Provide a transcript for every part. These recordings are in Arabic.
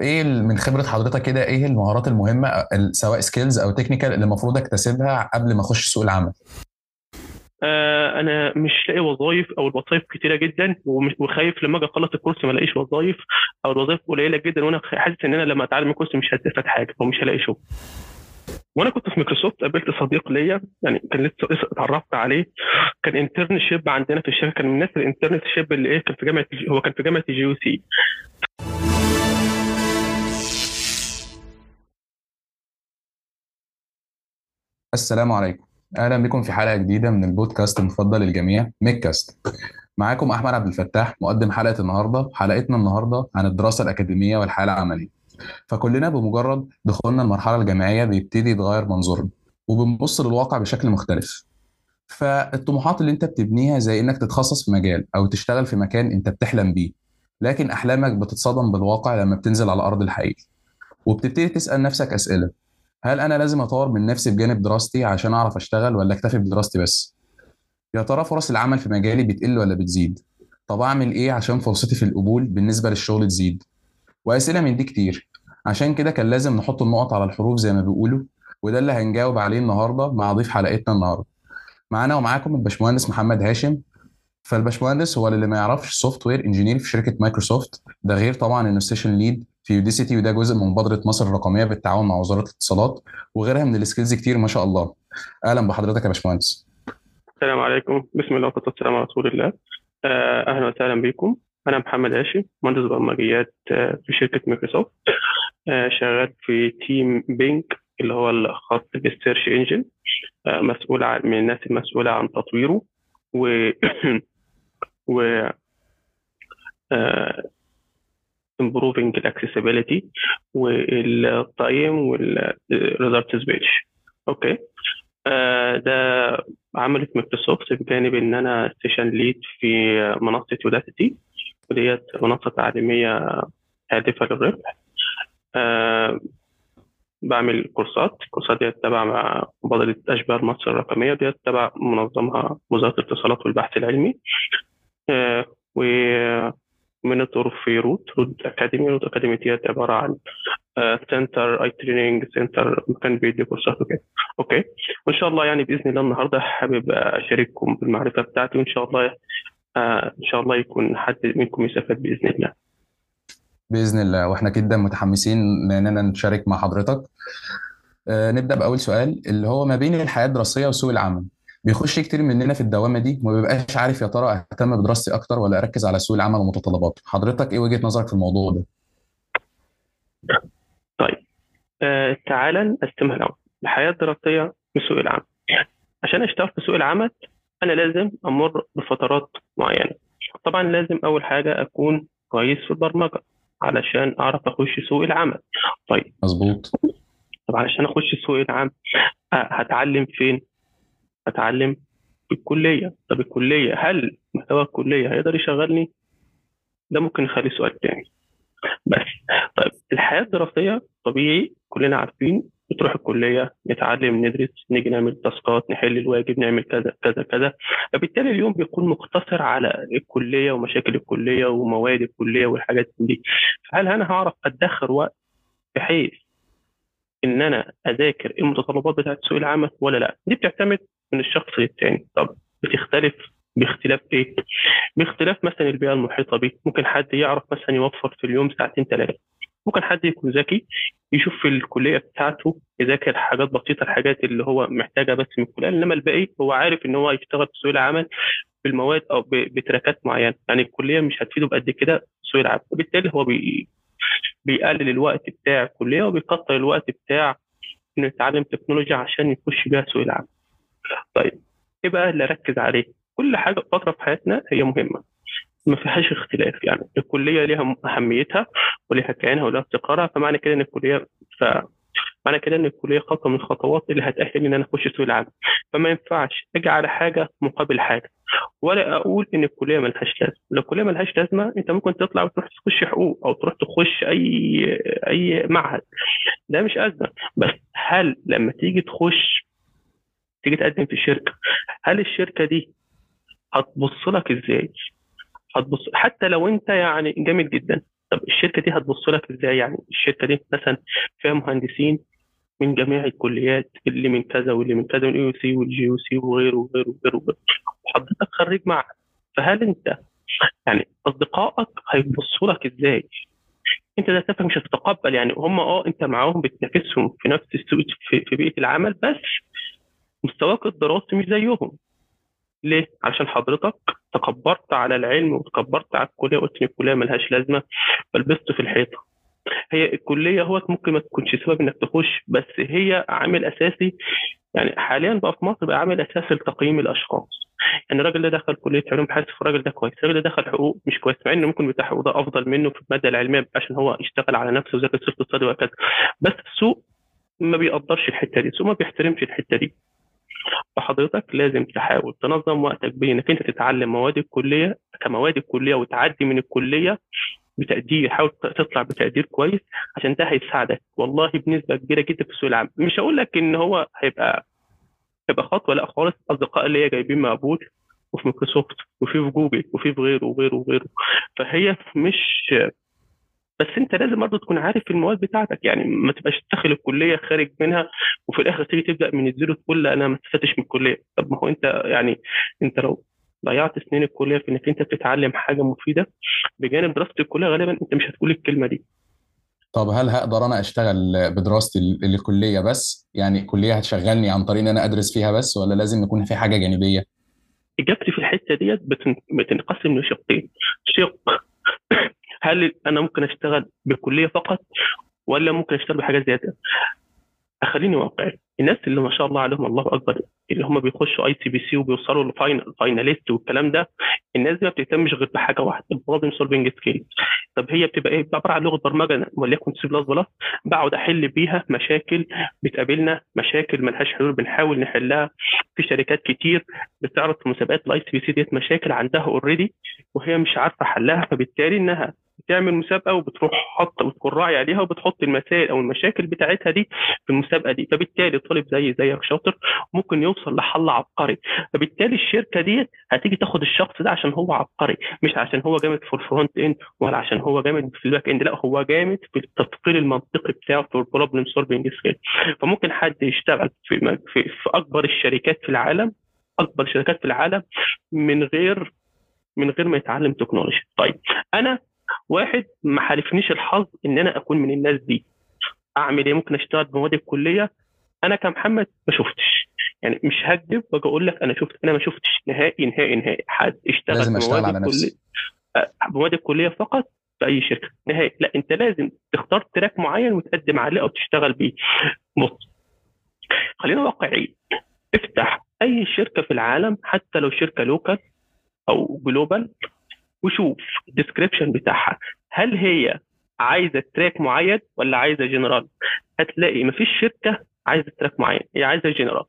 إيه من خبرة حضرتك كده إيه المهارات المهمة ال- سواء skills أو technical اللي المفروض اكتسبها قبل ما أخش سوق العمل؟ آه أنا مش لاقي وظايف أو الوظايف كتيرة جدا وخايف لما أجي أخلص الكورس ما ألاقيش وظايف أو الوظايف قليلة جدا وأنا حاسس إن أنا لما أتعلم الكورس مش هستفاد حاجة أو مش هلاقي شغل. وأنا كنت في مايكروسوفت قابلت صديق ليا يعني كان لسه اتعرفت عليه. كان internship عندنا في الشركة كان من الناس ال internship اللي إيه كان في جامعة هو كان في جامعة ال GUC السلام عليكم. أهلا بكم في حلقة جديدة من البودكاست المفضل للجميع ميكاست معاكم أحمد عبد الفتاح مقدم حلقة النهارده. حلقتنا النهارده عن الدراسة الأكاديمية والحياة العملية. فكلنا بمجرد دخولنا المرحلة الجامعية بيبتدي يتغير منظورنا وبنبص للواقع بشكل مختلف. فالطموحات اللي أنت بتبنيها زي إنك تتخصص في مجال أو تشتغل في مكان أنت بتحلم بيه لكن أحلامك بتتصدم بالواقع لما بتنزل على ارض الحقيقة وبتبتدي تسأل نفسك أسئلة. هل أنا لازم أطور من نفسي بجانب دراستي عشان أعرف أشتغل ولا أكتفي بدراستي بس؟ يا ترى فرص العمل في مجالي بتقل ولا بتزيد؟ طب أعمل إيه عشان فرصتي في القبول بالنسبة للشغل تزيد؟ وأسئلة من دي كتير. عشان كده كان لازم نحط النقط على الحروف زي ما بيقولوا وده اللي هنجاوب عليه النهارده مع ضيف حلقتنا النهارده. معانا ومعاكم الباشمهندس محمد هاشم. فالباشمهندس هو اللي ما يعرفش software engineer في شركة مايكروسوفت ده غير طبعا إنه session lead في Udacity وده جزء من مبادره مصر الرقمية بالتعاون مع وزارة الاتصالات وغيرها من ال skills كتير ما شاء الله. أهلا بحضرتك يا باشمهندس. السلام عليكم. بسم الله والصلاه والسلام على رسول الله. آه، أهلا وسهلا بكم. أنا محمد هاشم مهندس برمجيات آه، في شركة مايكروسوفت. آه، شغال في team Bing اللي هو الخاص بال search engine مسؤول عن من الناس المسؤولة عن تطويره. و و improving ال accessibility والتقييم وال results page okay ده عملت مايكروسوفت بجانب إن أنا session lead في منصة Udacity وديت منصة تعليمية هادفة للربح. آه، بعمل كورسات الكورسات ديت تبع مبادرة أشبال مصر الرقمية وديت تبع منظمها وزارة الاتصالات والبحث العلمي. آه، و mentor في روت روت أكاديمي روت أكاديمي ديت عبارة عن center اي training center مكان بيدي كورسات وكده. okay؟ وإن شاء الله يعني بإذن الله النهارده حابب أشارككم بالمعرفة بتاعتي وإن شاء الله آه، إن شاء الله يكون حد منكم يستفاد بإذن الله. بإذن الله. وإحنا جدا متحمسين اننا نشارك مع حضرتك. آه، نبدأ بأول سؤال اللي هو ما بين الحياة الدراسية وسوق العمل؟ بيخش كتير مننا في الدوامة دي وما بيبقاش عارف يا ترى أهتم بدراستي أكتر ولا أركز على سوق العمل ومتطلباته. حضرتك إيه وجهة نظرك في الموضوع ده؟ طيب آه تعالى نقسمها الأول الحياة الدراسية وسوق العمل. عشان أشتغل في سوق العمل أنا لازم أمر بفترات معينة. طبعا لازم أول حاجة أكون كويس في البرمجة علشان أعرف أخش سوق العمل. طيب. مظبوط. طب علشان أخش سوق العمل آه، هتعلم فين؟ هتعلم في الكليه طب الكلية هل محتوى الكلية هيقدر يشغلني؟ ده ممكن نخلي سؤال تاني. بس طيب الحياة الدراسية طبيعي كلنا عارفين بتروح الكلية نتعلم ندرس نيجي نعمل تاسكات نحل الواجب نعمل كذا كذا كذا. فبالتالي اليوم بيكون مقتصر على الكلية ومشاكل الكلية ومواد الكلية والحاجات دي. هل أنا هعرف أدخر وقت بحيث ان أنا اذاكر المتطلبات بتاعت سوق العمل ولا لأ؟ دي بتعتمد من الشخص للتاني طب بتختلف باختلاف إيه؟ باختلاف مثلا البيئة المحيطة بيه ممكن حد يعرف مثلا يوفر في اليوم ساعتين ثلاثة ممكن حد يكون ذكي يشوف في الكلية بتاعته يذاكر حاجات بسيطة الحاجات اللي هو محتاجها بس من الكلية إنما الباقي هو عارف إن هو يشتغل في سوق العمل بالمواد أو بتراكات معينة. يعني الكلية مش هتفيده بقد كده سوق العمل. وبالتالي هو بي بيقلل الوقت بتاع الكلية وبيكتر الوقت بتاع إنه يتعلم تكنولوجيا عشان يخش بيها سوق العمل. طيب إيه بقى اللي أركز عليه؟ كل حاجة فتره في حياتنا هي مهمة ما فيهاش اختلاف يعني الكلية ليها أهميتها وليها كيانها ولها استقرارها فمعنى كده إن الكلية ف معنى كده ان الكليه خطوة من الخطوات اللي هتاهلني إن أنا أخش سوق العمل. فما ينفعش أجي على حاجة مقابل حاجة. ولا أقول إن الكلية ملهاش لازمة. لو الكلية ملهاش لازمة أنت ممكن تطلع وتروح تخش حقوق أو تروح تخش أي أي معهد. ده مش أزمة. بس هل لما تيجي تخش تيجي تقدم في شركة هل الشركة دي هتبص لك إزاي؟ هتبص حتى لو أنت يعني جامد جدا. طب الشركة دي هتبص لك إزاي يعني؟ الشركة دي مثلا فيها مهندسين من جميع الكليات اللي من كذا واللي من كذا من اي سي والجي أو سي وغيره وغيره وغيره وحضرتك خريج معهد فهل أنت يعني أصدقائك هيبصوا لك إزاي؟ أنت ذاتك مش هتتقبل يعني هم آه أنت معاهم بتنافسهم في نفس السوق في, في بيئة العمل بس مستواك الدراسي مش زيهم ليه؟ علشان حضرتك تكبرت على العلم وتكبرت على الكلية وقلت إن الكلية ملهاش لازمة فلبست في الحيطة. هي الكلية هو ممكن ما تكونش سبب انك تخش بس هي عامل أساسي يعني حاليا بقى في مصر بقى عامل اساسي لتقييم الأشخاص. يعني الراجل ده دخل كلية علوم حاسب الراجل ده كويس، الراجل ده دخل حقوق مش كويس مع إنه ممكن بتاع حقوق ده أفضل منه في المادة العلمية عشان هو يشتغل على نفسه وذاكر سياسه اقتصادي وهكذا. بس السوق ما بيقدرش الحتة دي، السوق ما بيحترمش الحتة دي. فحضرتك لازم تحاول تنظم وقتك بين إنك أنت تتعلم مواد الكلية كمواد الكلية وتعدي من الكلية بتقدير حاول تطلع بتقدير كويس عشان ده هيساعدك. والله بنسبة كبيرة جدا في سوق العمل مش هقول لك إن هو هيبقى هيبقى خطوة لأ خالص. أصدقاء اللي هي جايبين مقبول وفي مايكروسوفت وفي في جوجل وفي في غيره وغيره وغيره. فهي مش بس أنت لازم برضه تكون عارف المواد بتاعتك. يعني ما تبقاش داخل الكلية خارج منها وفي الآخر تيجي تبدأ من ال zero تقول لأ أنا ما استفدتش من الكلية. طب ما هو أنت يعني أنت لو ضيعت سنين الكلية في إنك أنت بتتعلم حاجة مفيدة. بجانب دراسه الكلية غالبا أنت مش هتقول الكلمة دي. طب هل هقدر أنا أشتغل بدراستي الكلية بس؟ يعني الكلية هتشغلني عن طريق إن أنا أدرس فيها بس ولا لازم يكون في حاجة جانبية؟ إجابتي في الحتة ديت بتنقسم لشقين. شق. هل أنا ممكن أشتغل بالكليه فقط ولا ممكن أشتغل بحاجات زيادة؟ خليني واقعي الناس اللي ما شاء الله عليهم الله أكبر اللي هم بيخشوا ICPC وبيوصلوا ل final finalist والكلام ده الناس دي ما بتهتمش غير بحاجة واحدة problem solving skill طب هي بتبقى إيه؟ عبارة عن لغة برمجة وليكن سي بلس بلس بقعد أحل بيها مشاكل بتقابلنا مشاكل ملهاش حلول بنحاول نحلها. في شركات كتير بتعرض في مسابقات ال ICPC ديت مشاكل عندها already وهي مش عارفة حلها فبالتالي إنها بتعمل مسابقة وبتروح حاطه راعي عليها وبتحط المسائل أو المشاكل بتاعتها دي في المسابقة دي. فبالتالي طالب زي زيك شاطر ممكن يوصل لحل عبقري. فبالتالي الشركة ديت هتيجي تاخد الشخص ده عشان هو عبقري مش عشان هو جامد في ال front end ولا عشان هو جامد في ال back end لا هو جامد في التفكير المنطقي بتاعه في ال problem solving skill فممكن حد يشتغل في, في في أكبر الشركات في العالم أكبر شركات في العالم من غير من غير ما يتعلم technology طيب أنا واحد ما حالفنيش الحظ إن أنا أكون من الناس دي. أعمل إيه؟ ممكن أشتغل بمواد الكلية. أنا كمحمد ما شفتش. يعني مش هكذب وأجي أقول لك أنا شفت أنا ما شفتش نهائي نهائي نهائي. حد اشتغل لازم أشتغل على نفسي. بمواد الكلية فقط في أي شركة. نهائي. لا أنت لازم تختار track معين وتقدم عليه أو تشتغل بيه. بص خلينا واقعيين. افتح أي شركة في العالم حتى لو شركة local أو global وشوف ال description بتاعها. هل هي عايزة track معين ولا عايزة جنرال هتلاقي مفيش شركة عايزة track معين هي عايزة جنرال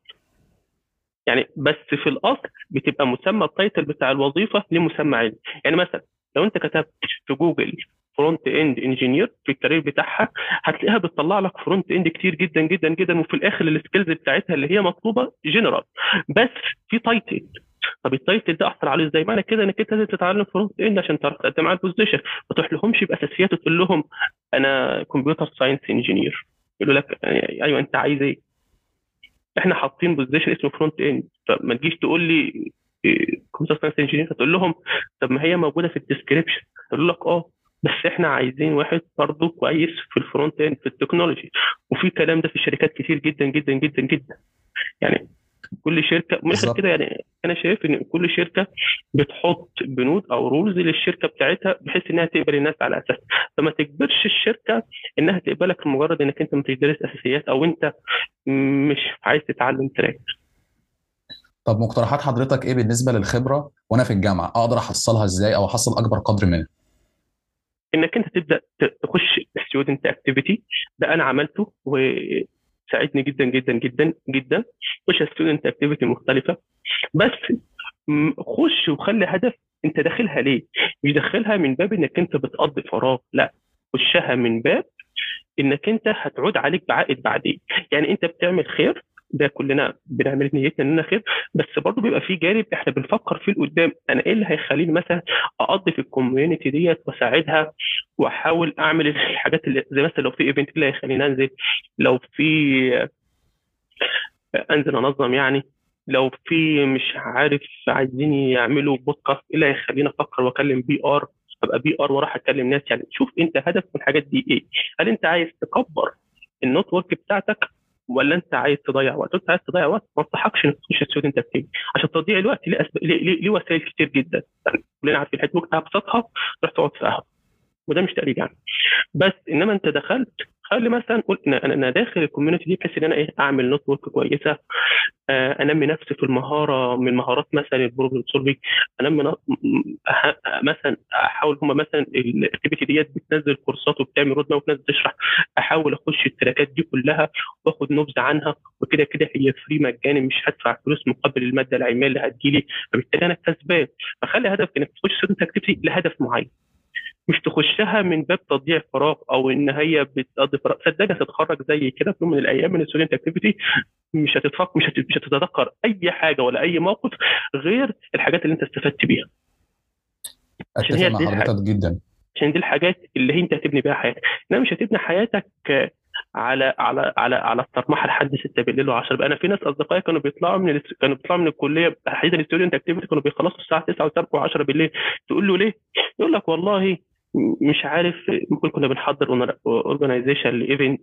يعني بس في الأصل بتبقى مسمى ال title بتاع الوظيفة لمسمى علمي. يعني مثلا لو أنت كتبت في جوجل front end engineer في ال career بتاعها هتلاقيها بتطلع لك front end كتير جدا جدا جدا وفي الآخر ال skills بتاعتها اللي هي مطلوبة جنرال بس في title طب ال title ده احصل عليه إزاي؟ معنى كده إنك أنت لازم تتعلم front end عشان تعرف تقدم على ال position. ما تروحلهمش بأساسيات وتقول لهم أنا computer science engineer. يقولوا لك أيوه أنت عايز إيه؟ إحنا حاطين position اسمه front end. فما تجيش تقول لي computer science engineer؟ هتقول لهم طب ما هي موجودة في ال description يقول لك آه بس إحنا عايزين واحد برضه كويس في ال front end في ال technology. وفي الكلام ده في شركات كتير جدا جدا جدا جدا. يعني كل شركة من. كده يعني أنا شايف إن كل شركة بتحط بنود أو rules للشركة بتاعتها بحيث إنها تقبل الناس على أساس. فما تجبرش الشركة إنها تقبلك لمجرد إنك أنت ما تدرس أساسيات أو أنت مش عايز تتعلم track. طب مقترحات حضرتك إيه بالنسبة للخبرة وأنا في الجامعة؟ أقدر أحصلها إزاي أو أحصل أكبر قدر منها؟ إنك أنت تبدأ تخش student activity ده أنا عملته وساعدني جدا جدا جدا جدا. خش student activity مختلفة. بس خش وخلي هدف أنت داخلها ليه؟ مش داخلها من باب إنك أنت بتقضي فراغ لا. خشها من باب إنك أنت هتعود عليك بعائد بعدين. يعني أنت بتعمل خير ده كلنا بنعمل نيتنا اننا خير بس برضه بيبقى في جانب إحنا بنفكر فيه لقدام. أنا إيه اللي هيخليني مثلا أقضي في ال community ديت وأساعدها وأحاول أعمل الحاجات اللي زي مثلا لو في event اللي هيخليني أنزل؟ لو في أنزل أنظم يعني. لو في مش عارف عايزين يعملوا بودكاست إيه اللي هيخليني أفكر وأكلم PR؟ أبقى PR وأروح أكلم ناس يعني. شوف أنت هدفك من الحاجات دي إيه؟ هل أنت عايز تكبر ال network بتاعتك ولا انت عايز تضيع وقت؟ انت عايز تضيع وقت؟ ما انصحكش انك تخش student activity عشان تضييع الوقت ليه, أسب... ليه, ليه, وسائل كتير جدا؟ كلنا عارفين الحته ممكن ابسطها تروح تقعد في قهوة. وده مش تقليد يعني. بس إنما أنت دخلت خلي مثلا قول أنا أنا داخل ال community دي بحيث إن أنا إيه أعمل network كويسة آه أنمي نفسي في المهارة من مهارات مثلا ال problem solving أنمي ن... أه... مثلا أحاول هم مثلا ال activity ديت بتنزل كورسات وبتعمل road map وبتنزل تشرح أحاول أخش ال trackات دي كلها وآخد نبذه عنها وكده كده هي free مجاني مش هدفع فلوس مقابل المادة العلمية اللي هتجيلي فبالتالي أنا كسبان. فخلي هدفك إنك تخش student activity لهدف معين. مش تخشها من باب تضييع فراغ أو إن هي بتقضي فراغ. صدقني هتتخرج زي كده في يوم من الأيام من ال student activity مش هتتفق مش هتتذكر أي حاجة ولا أي موقف غير الحاجات اللي أنت استفدت بيها. عشان هي مع حضرتك جدا. عشان دي الحاجات اللي أنت هتبني بيها حياتك. إنما مش هتبني حياتك على على على على الطرمحة لحد 6 بالليل و10 أنا في ناس أصدقائي كانوا بيطلعوا من كانوا بيطلعوا من الكلية تحديدا ال student activity كانوا بيخلصوا الساعة 9 و 10 بالليل. تقول له ليه؟ يقول لك والله مش عارف ممكن كنا بنحضر organization ل event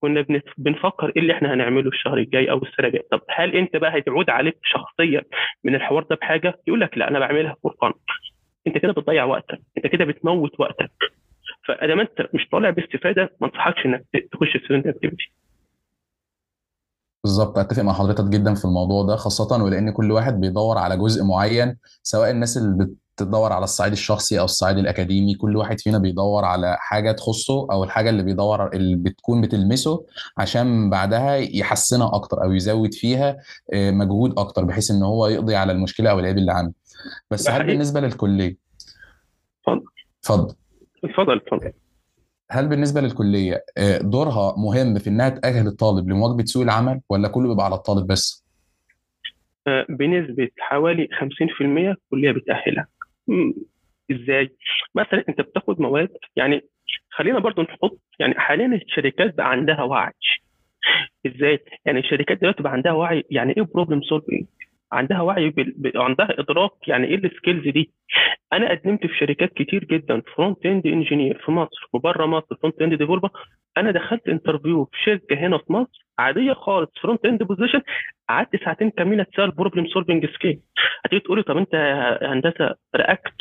كنا بنفكر إيه اللي إحنا هنعمله الشهر الجاي أو السنة الجاية. طب هل أنت بقى هتعود عليك شخصيا من الحوار ده بحاجة؟ يقول لك لا أنا بعملها fun أنت كده بتضيع وقتك أنت كده بتموت وقتك. فأدام أنت مش طالع باستفادة ما انصحكش إنك تخش student activity بالظبط. أتفق مع حضرتك جدا في الموضوع ده خاصة ولأن كل واحد بيدور على جزء معين سواء الناس اللي بتدور على الصعيد الشخصي أو الصعيد الأكاديمي. كل واحد فينا بيدور على حاجة تخصه أو الحاجة اللي بيدور اللي بتكون بتلمسه عشان بعدها يحسنها أكتر أو يزود فيها مجهود أكتر بحيث إن هو يقضي على المشكلة أو العيب اللي عنده. بس هل بالنسبة للكلية؟ اتفضل. اتفضل. اتفضل اتفضل. هل بالنسبة للكلية دورها مهم في إنها تأهل الطالب لمواجهة سوق العمل ولا كله بيبقى على الطالب بس؟ بنسبة حوالي 50% الكليه بتأهلها. إزاي؟ مثلا أنت بتاخد مواد يعني خلينا برضو نحط يعني حاليا الشركات بقى عندها وعي إزاي؟ يعني الشركات دلوقتي بقى عندها وعي يعني إيه problem solving؟ عندها وعي ب... عندها إدراك يعني إيه ال skills دي؟ أنا قدمت في شركات كتير جدا front end engineer في مصر وبره مصر front end developer أنا دخلت interview في شركة هنا في مصر عادية خالص front end position قعدت ساعتين كامله تسال problem solving skill هتيجي تقولي طب أنت هندسة React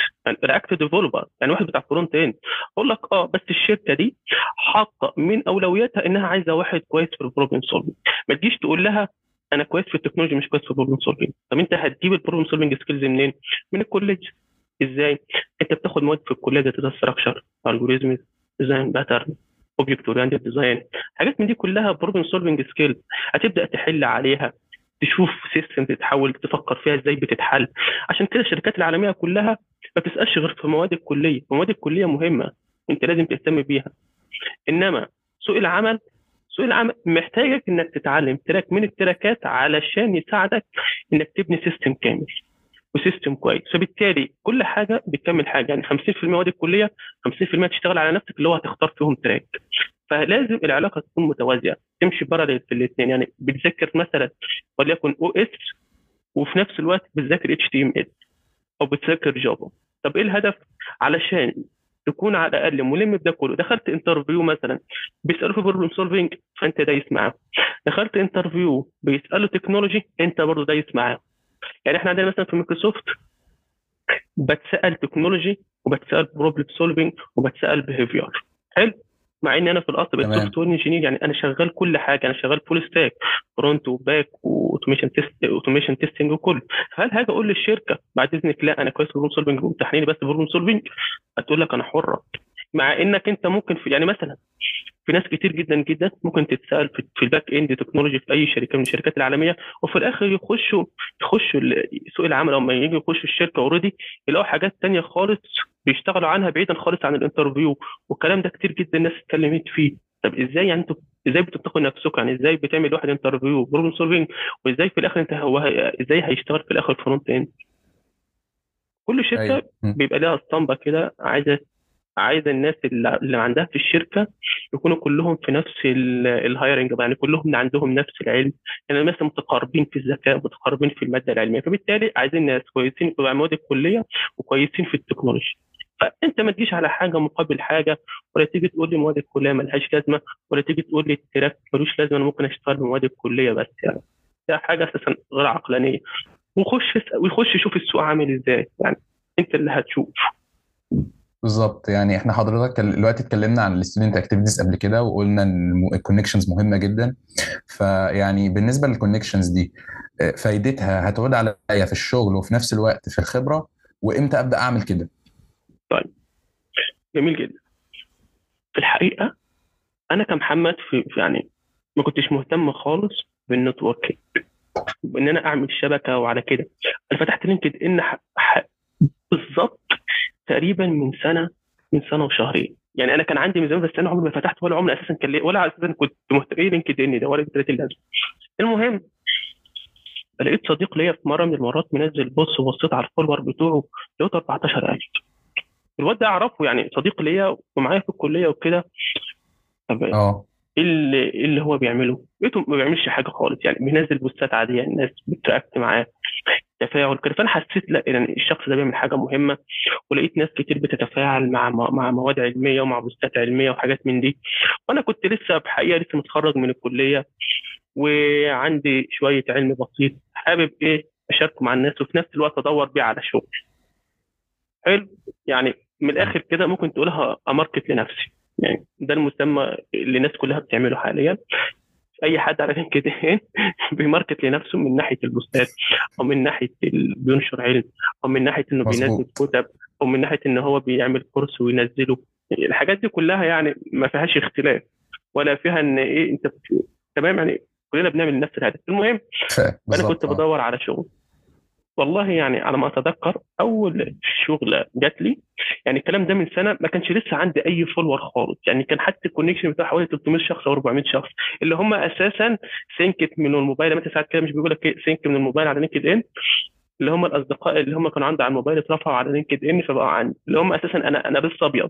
React developer يعني واحد بتاع front end أقول لك آه بس الشركة دي حاطة من أولوياتها إنها عايزة واحد كويس في ال problem solving ما تجيش تقول لها أنا كويس في التكنولوجي مش كويس في ال problem solving طب أنت هتجيب ال problem solving skills منين؟ من ال college. إزاي؟ أنت بتاخد مواد في الكلية زي data structure algorithm design pattern object oriented design حاجات من دي كلها problem solving skills هتبدأ تحل عليها تشوف system تتحول تفكر فيها إزاي بتتحل. عشان كده الشركات العالمية كلها ما بتسألش غير في مواد الكلية. مواد الكلية مهمة أنت لازم تهتم بيها. إنما سوق العمل سوق العمل محتاجك إنك تتعلم track من التراكات علشان يساعدك إنك تبني system كامل و system كويس. فبالتالي كل حاجة بتكمل حاجة. يعني 50% مواد الكلية 50% تشتغل على نفسك اللي هو هتختار فيهم track. فلازم العلاقة تكون متوازية تمشي parallel في الاثنين يعني بتذاكر مثلا وليكن OS وفي نفس الوقت بتذاكر HTML أو بتذاكر Java طب إيه الهدف؟ علشان تكون على الأقل ملم بده كله دخلت interview مثلا بيسالوا في problem solving فانت دايس معاه دخلت interview بيسألوا technology أنت برضه دايس معاه يعني إحنا عندنا مثلا في مايكروسوفت بتسأل technology وبتسأل problem solving وبتسأل behavior حلو؟ مع ان أنا في الاصل بقيت software engineer يعني أنا شغال كل حاجة أنا شغال full stack front و back و automation test automation testing وكله فهل هاجي أقول للشركة بعد إذنك لا أنا كويس في problem solving وامتحنيني بس problem solving هتقول لك أنا حرة. مع إنك أنت ممكن في يعني مثلا في ناس كتير جدا جدا ممكن تتسأل في ال back end technology في أي شركة من الشركات العالمية وفي الآخر يخشوا يخشوا سوق العمل لما يجي يخشوا الشركة already يلاقوا حاجات تانية خالص بيشتغلوا عنها بعيدا خالص عن ال interview والكلام ده كتير جدا الناس اتكلمت فيه. طب إزاي يعني أنتوا إزاي بتنتقوا نفسكم؟ يعني إزاي بتعمل واحد interview problem solving وإزاي في الآخر انت هو إزاي هيشتغل في الآخر front end كل شركة م. بيبقى لها اسطمبة كده عايزة عايزة الناس اللي اللي عندها في الشركة يكونوا كلهم في نفس ال hiring يعني كلهم عندهم نفس العلم. يعني مثلا متقاربين في الذكاء متقاربين في المادة العلمية. فبالتالي عايزين ناس كويسين في مواد الكلية وكويسين في التكنولوجيا. فأنت ما تجيش على حاجة مقابل حاجة ولا تيجي تقول لي مواد الكلية ملهاش لازمة ولا تيجي تقول لي ال track ملوش لازمة أنا ممكن أشتغل بمواد الكلية بس يعني. ده حاجة أساسا غير عقلانية. وخش ويخش يشوف السوق عامل إزاي يعني. أنت اللي هتشوف. بالظبط. يعني إحنا حضرتك دلوقتي اتكلمنا عن ال student activities قبل كده وقلنا إن ال connections مهمة جدا. فيعني بالنسبة لل connections دي آه، فايدتها هتعود عليا في الشغل وفي نفس الوقت في الخبرة وإمتى أبدأ أعمل كده؟ جميل جدا. في الحقيقة أنا كمحمد في يعني ما كنتش مهتم خالص بال network بإن أنا أعمل شبكة وعلى كده. أنا فتحت LinkedIn. بالظبط تقريبا من سنة من سنة وشهرين. يعني أنا كان عندي ميزان بس أنا عمري ما فتحت ولا عمري أساسا كان. ولا أساسا كنت مهتم. إيه LinkedIn ده؟ ولا ادريت اللازم. المهم لقيت صديق ليا في مرة من المرات منزل بص وبصيت على ال follower بتوعه لقيت 14000 الواد ده أعرفه يعني صديق ليا ومعايا في الكلية وكده. طب آه. إيه اللي, إيه اللي هو بيعمله؟ لقيته ما بيعملش حاجة خالص يعني بينزل بوستات عادية الناس بت react معاه تفاعل كده. فأنا حسيت لا يعني الشخص ده بيعمل حاجة مهمة ولقيت ناس كتير بتتفاعل مع مع مواد علمية ومع بوستات علمية وحاجات من دي. وأنا كنت لسه بحقيقة لسه متخرج من الكلية وعندي شوية علم بسيط حابب إيه أشاركه مع الناس وفي نفس الوقت أدور بيه على شغل. حلو؟ يعني من الآخر كده ممكن تقولها أماركت لنفسي. يعني ده المسمى اللي الناس كلها بتعمله حاليا. أي حد على لينكد إن بيماركت لنفسه من ناحية البوستات أو من ناحية بينشر علم أو من ناحية إنه بينزل. كتب أو من ناحية إن هو بيعمل كورس وينزله. الحاجات دي كلها يعني ما فيهاش اختلاف ولا فيها إن إيه أنت تمام يعني كلنا بنعمل نفس الهدف. المهم أنا كنت. بدور على شغل. والله يعني على ما أتذكر أول شغلة جات لي يعني الكلام ده من سنة ما كانش لسه عندي أي follower خالص يعني كان حتى ال connection بتاع حوالي 300 شخص أو 400 شخص اللي هم أساسا synced من الموبايل أنت ساعات كده مش بيقول لك sync من الموبايل على LinkedIn اللي هم الأصدقاء اللي هم كانوا عندي على الموبايل اترفعوا على LinkedIn فبقوا عندي اللي هم أساسا أنا أنا بس أبيض.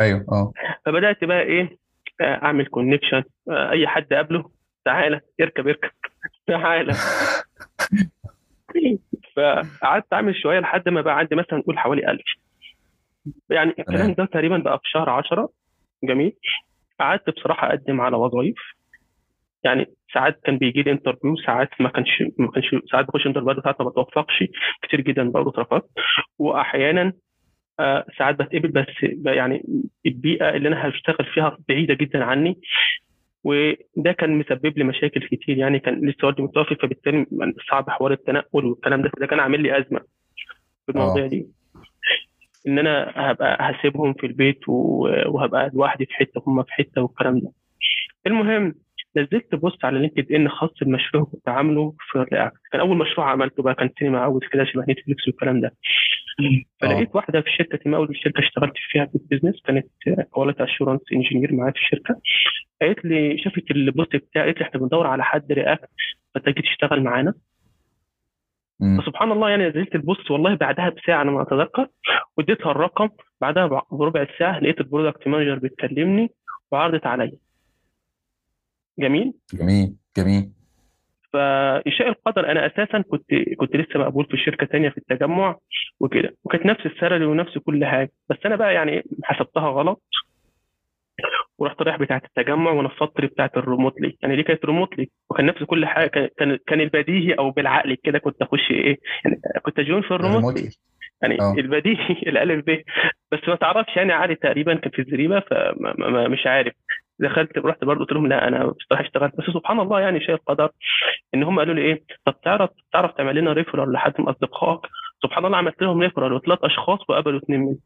أيوه آه. فبدأت بقى إيه آه، أعمل connection أي حد قابله تعالى اركب اركب تعالى. فقعدت أعمل شوية لحد ما بقى عندي مثلا نقول حوالي 1000 يعني الكلام. ده تقريبا بقى في شهر 10 جميل. قعدت بصراحة أقدم على وظائف يعني ساعات كان بيجي لي interview ساعات ما كانش ما كانش ساعات بخش interview ساعات ما بتوفقش. كتير جدا برضه اترفضت. واحيانا آه، ساعات بتقبل بس يعني البيئة اللي أنا هشتغل فيها بعيدة جدا عني. وده كان مسبب لي مشاكل كتير يعني كان لسه والدي متوفي فبالتالي صعب حوار التنقل والكلام ده ده كان عامل لي أزمة في المواضيع آه. دي إن أنا هبقى هسيبهم في البيت وهبقى لوحدي في حتة هم في حتة والكلام ده المهم نزلت post على LinkedIn خاص بمشروع كنت عامله في ال React كان أول مشروع عملته بقى كان سينما عاوز كده شبه Netflix والكلام ده. فلقيت واحدة في شركه ما أول شركة اشتغلت فيها في ال business كانت quality assurance engineer معايا في الشركة. قالت لي شافت ال post بتاعي قالت لي إحنا بندور على حد React فتجي تشتغل معانا. فسبحان الله يعني نزلت ال post والله بعدها بساعة أنا ما أتذكر. واديتها الرقم بعدها بربع ساعة لقيت ال product manager بتكلمني وعرضت عليا. جميل. جميل جميل. فشاء القدر أنا أساسا كنت كنت لسه مقبول في شركة تانية في التجمع وكده وكانت نفس ال salary ونفس كل حاجة بس أنا بقى يعني حسبتها غلط ورحت رايح بتاعة التجمع ونفضت لي بتاعة ال remotely. يعني دي كانت remotely وكان نفس كل حاجة كان كان البديهي أو بالعقل كده كنت أخش إيه يعني كنت أجون في الريموتلي. ريموتلي يعني آه. البديهي الألف ب. بس ما تعرفش يعني عادي تقريبا كان في الزريبة فمش عارف. دخلت رحت برضه قلت لهم لا أنا بصراحه اشتغلت. بس سبحان الله يعني شيء القدر إن هم قالوا لي إيه؟ طب تعرف تعرف تعمل لنا ريفرال لحد من أصدقائك؟ سبحان الله عملت لهم ريفرال وثلاث أشخاص وقبلوا اثنين منهم.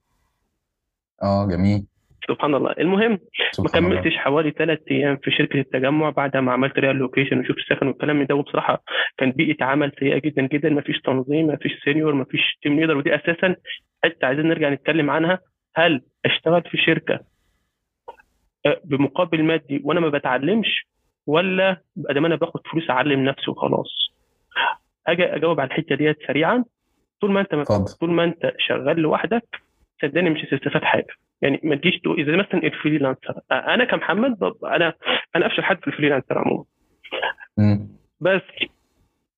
آه جميل. سبحان الله. المهم ما سبحان الله. كملتش حوالي ثلاث أيام في شركة التجمع بعد ما عملت ريال لوكيشن وشوف السكن والكلام من ده وبصراحة كان بيئة عمل سيئة جدا جدا. ما فيش تنظيم ما فيش senior ما فيش team leader ودي أساسا حتى عايزين نرجع نتكلم عنها. هل اشتغل في شركة بمقابل مادي وأنا ما بتعلمش ولا ادام أنا باخد فلوس أعلم نفسي وخلاص. أجي أجاوب على الحتة ديت سريعا. طول ما أنت طول ما أنت شغال لوحدك صدقني مش هتستفاد حاجة. يعني ما تجيش تقول إذا مثلا ال freelancer. أنا كمحمد أنا أنا أفشل حد في ال freelancer عموما. بس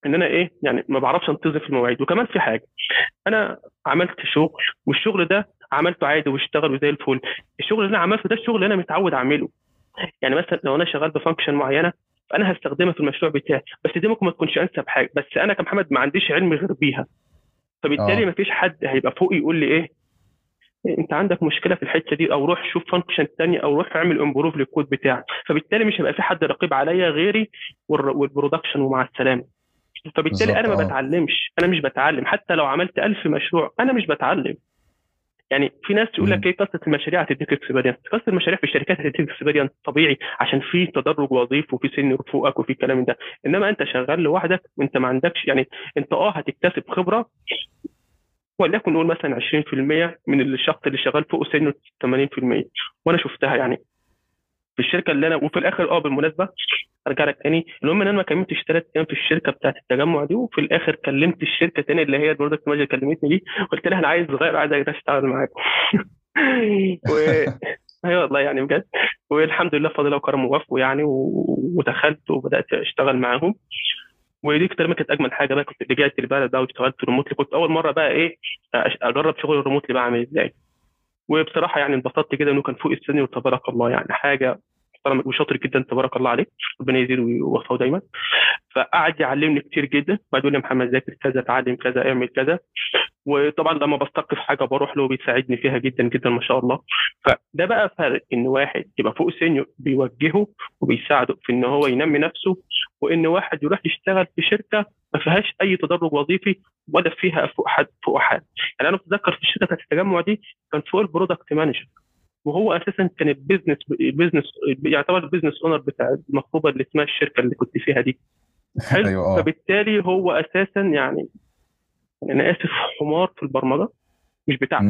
إن أنا إيه يعني ما بعرفش أنتظم في المواعيد. وكمان في حاجة أنا عملت شغل والشغل ده عملته عادي واشتغل وزي الفل. الشغل اللي أنا عملته ده الشغل اللي أنا متعود أعمله. يعني مثلا لو أنا شغال ب function معينة فأنا هستخدمها في المشروع بتاعي. بس دي ممكن ما تكونش أنسب حاجة. بس أنا كمحمد ما عنديش علم غير بيها. فبالتالي آه. ما فيش حد هيبقى فوقي يقول لي إيه أنت عندك مشكلة في الحتة دي أو روح شوف function ثانية أو روح اعمل improve لل code بتاعك. فبالتالي مش هيبقى في حد رقيب عليا غيري وال production ومع السلامة. فبالتالي أنا ما آه. بتعلمش. أنا مش بتعلم. حتى لو عملت ألف مشروع أنا مش بتعلم. يعني في ناس تقول لك. إيه قصة المشاريع هتديك experience قصة المشاريع في الشركات هتديك experience طبيعي عشان في تدرج وظيفي وفي senior فوقك وفي الكلام ده. إنما أنت شغال لوحدك وانت ما عندكش يعني أنت آه هتكتسب خبرة وليكن نقول مثلا 20% من الشخص اللي شغال فوقه senior 80% وأنا شفتها يعني. في الشركة اللي أنا وفي الآخر آه بالمناسبة أرجع لك تاني. المهم إن أنا ما كملتش ثلاث أيام في الشركة بتاعت التجمع دي وفي الآخر كلمت الشركة تاني اللي هي ال product manager كلمتني دي قلت لها أنا عايز صغير عايز أشتغل معاكم. و... أيوه والله يعني بجد. والحمد لله فضل وكرم ووفوا يعني ودخلت وبدأت أشتغل معاهم. ودي تقريبا كانت أجمل حاجة بقى كنت رجعت البلد بقى واشتغلت ريموتلي كنت أول مرة بقى إيه أجرب شغل الريموتلي بقى عامل إزاي. وبصراحة يعني انبسطت كده إنه كان فوق السن وتبارك الله يعني حاجة محترم وشاطر جدا تبارك الله عليه ربنا يزيده ويوفقه دايما. فقعد يعلمني كتير جدا. بعد يقول لي محمد ذاكر كذا اتعلم كذا اعمل كذا. وطبعا لما بستقف حاجة بروح له بيساعدني فيها جدا جدا ما شاء الله. فده بقى فرق إن واحد يبقى فوق سنه بيوجهه وبيساعده في إن هو ينمي نفسه وإن واحد يروح يشتغل في شركة ما فيهاش أي تدرج وظيفي ولا فيها فوق حد فوق حد. يعني أنا متذكر في الشركة التجمع دي كان فوق البرودكت مانجر. وهو أساسا كان البيزنس البيزنس يعتبر البيزنس اونر بتاع المخطوبه اللي اسمها الشركة اللي كنت فيها دي. حلو. أيوه آه. فبالتالي هو أساسا يعني أنا آسف حمار في البرمجة. مش بتاع.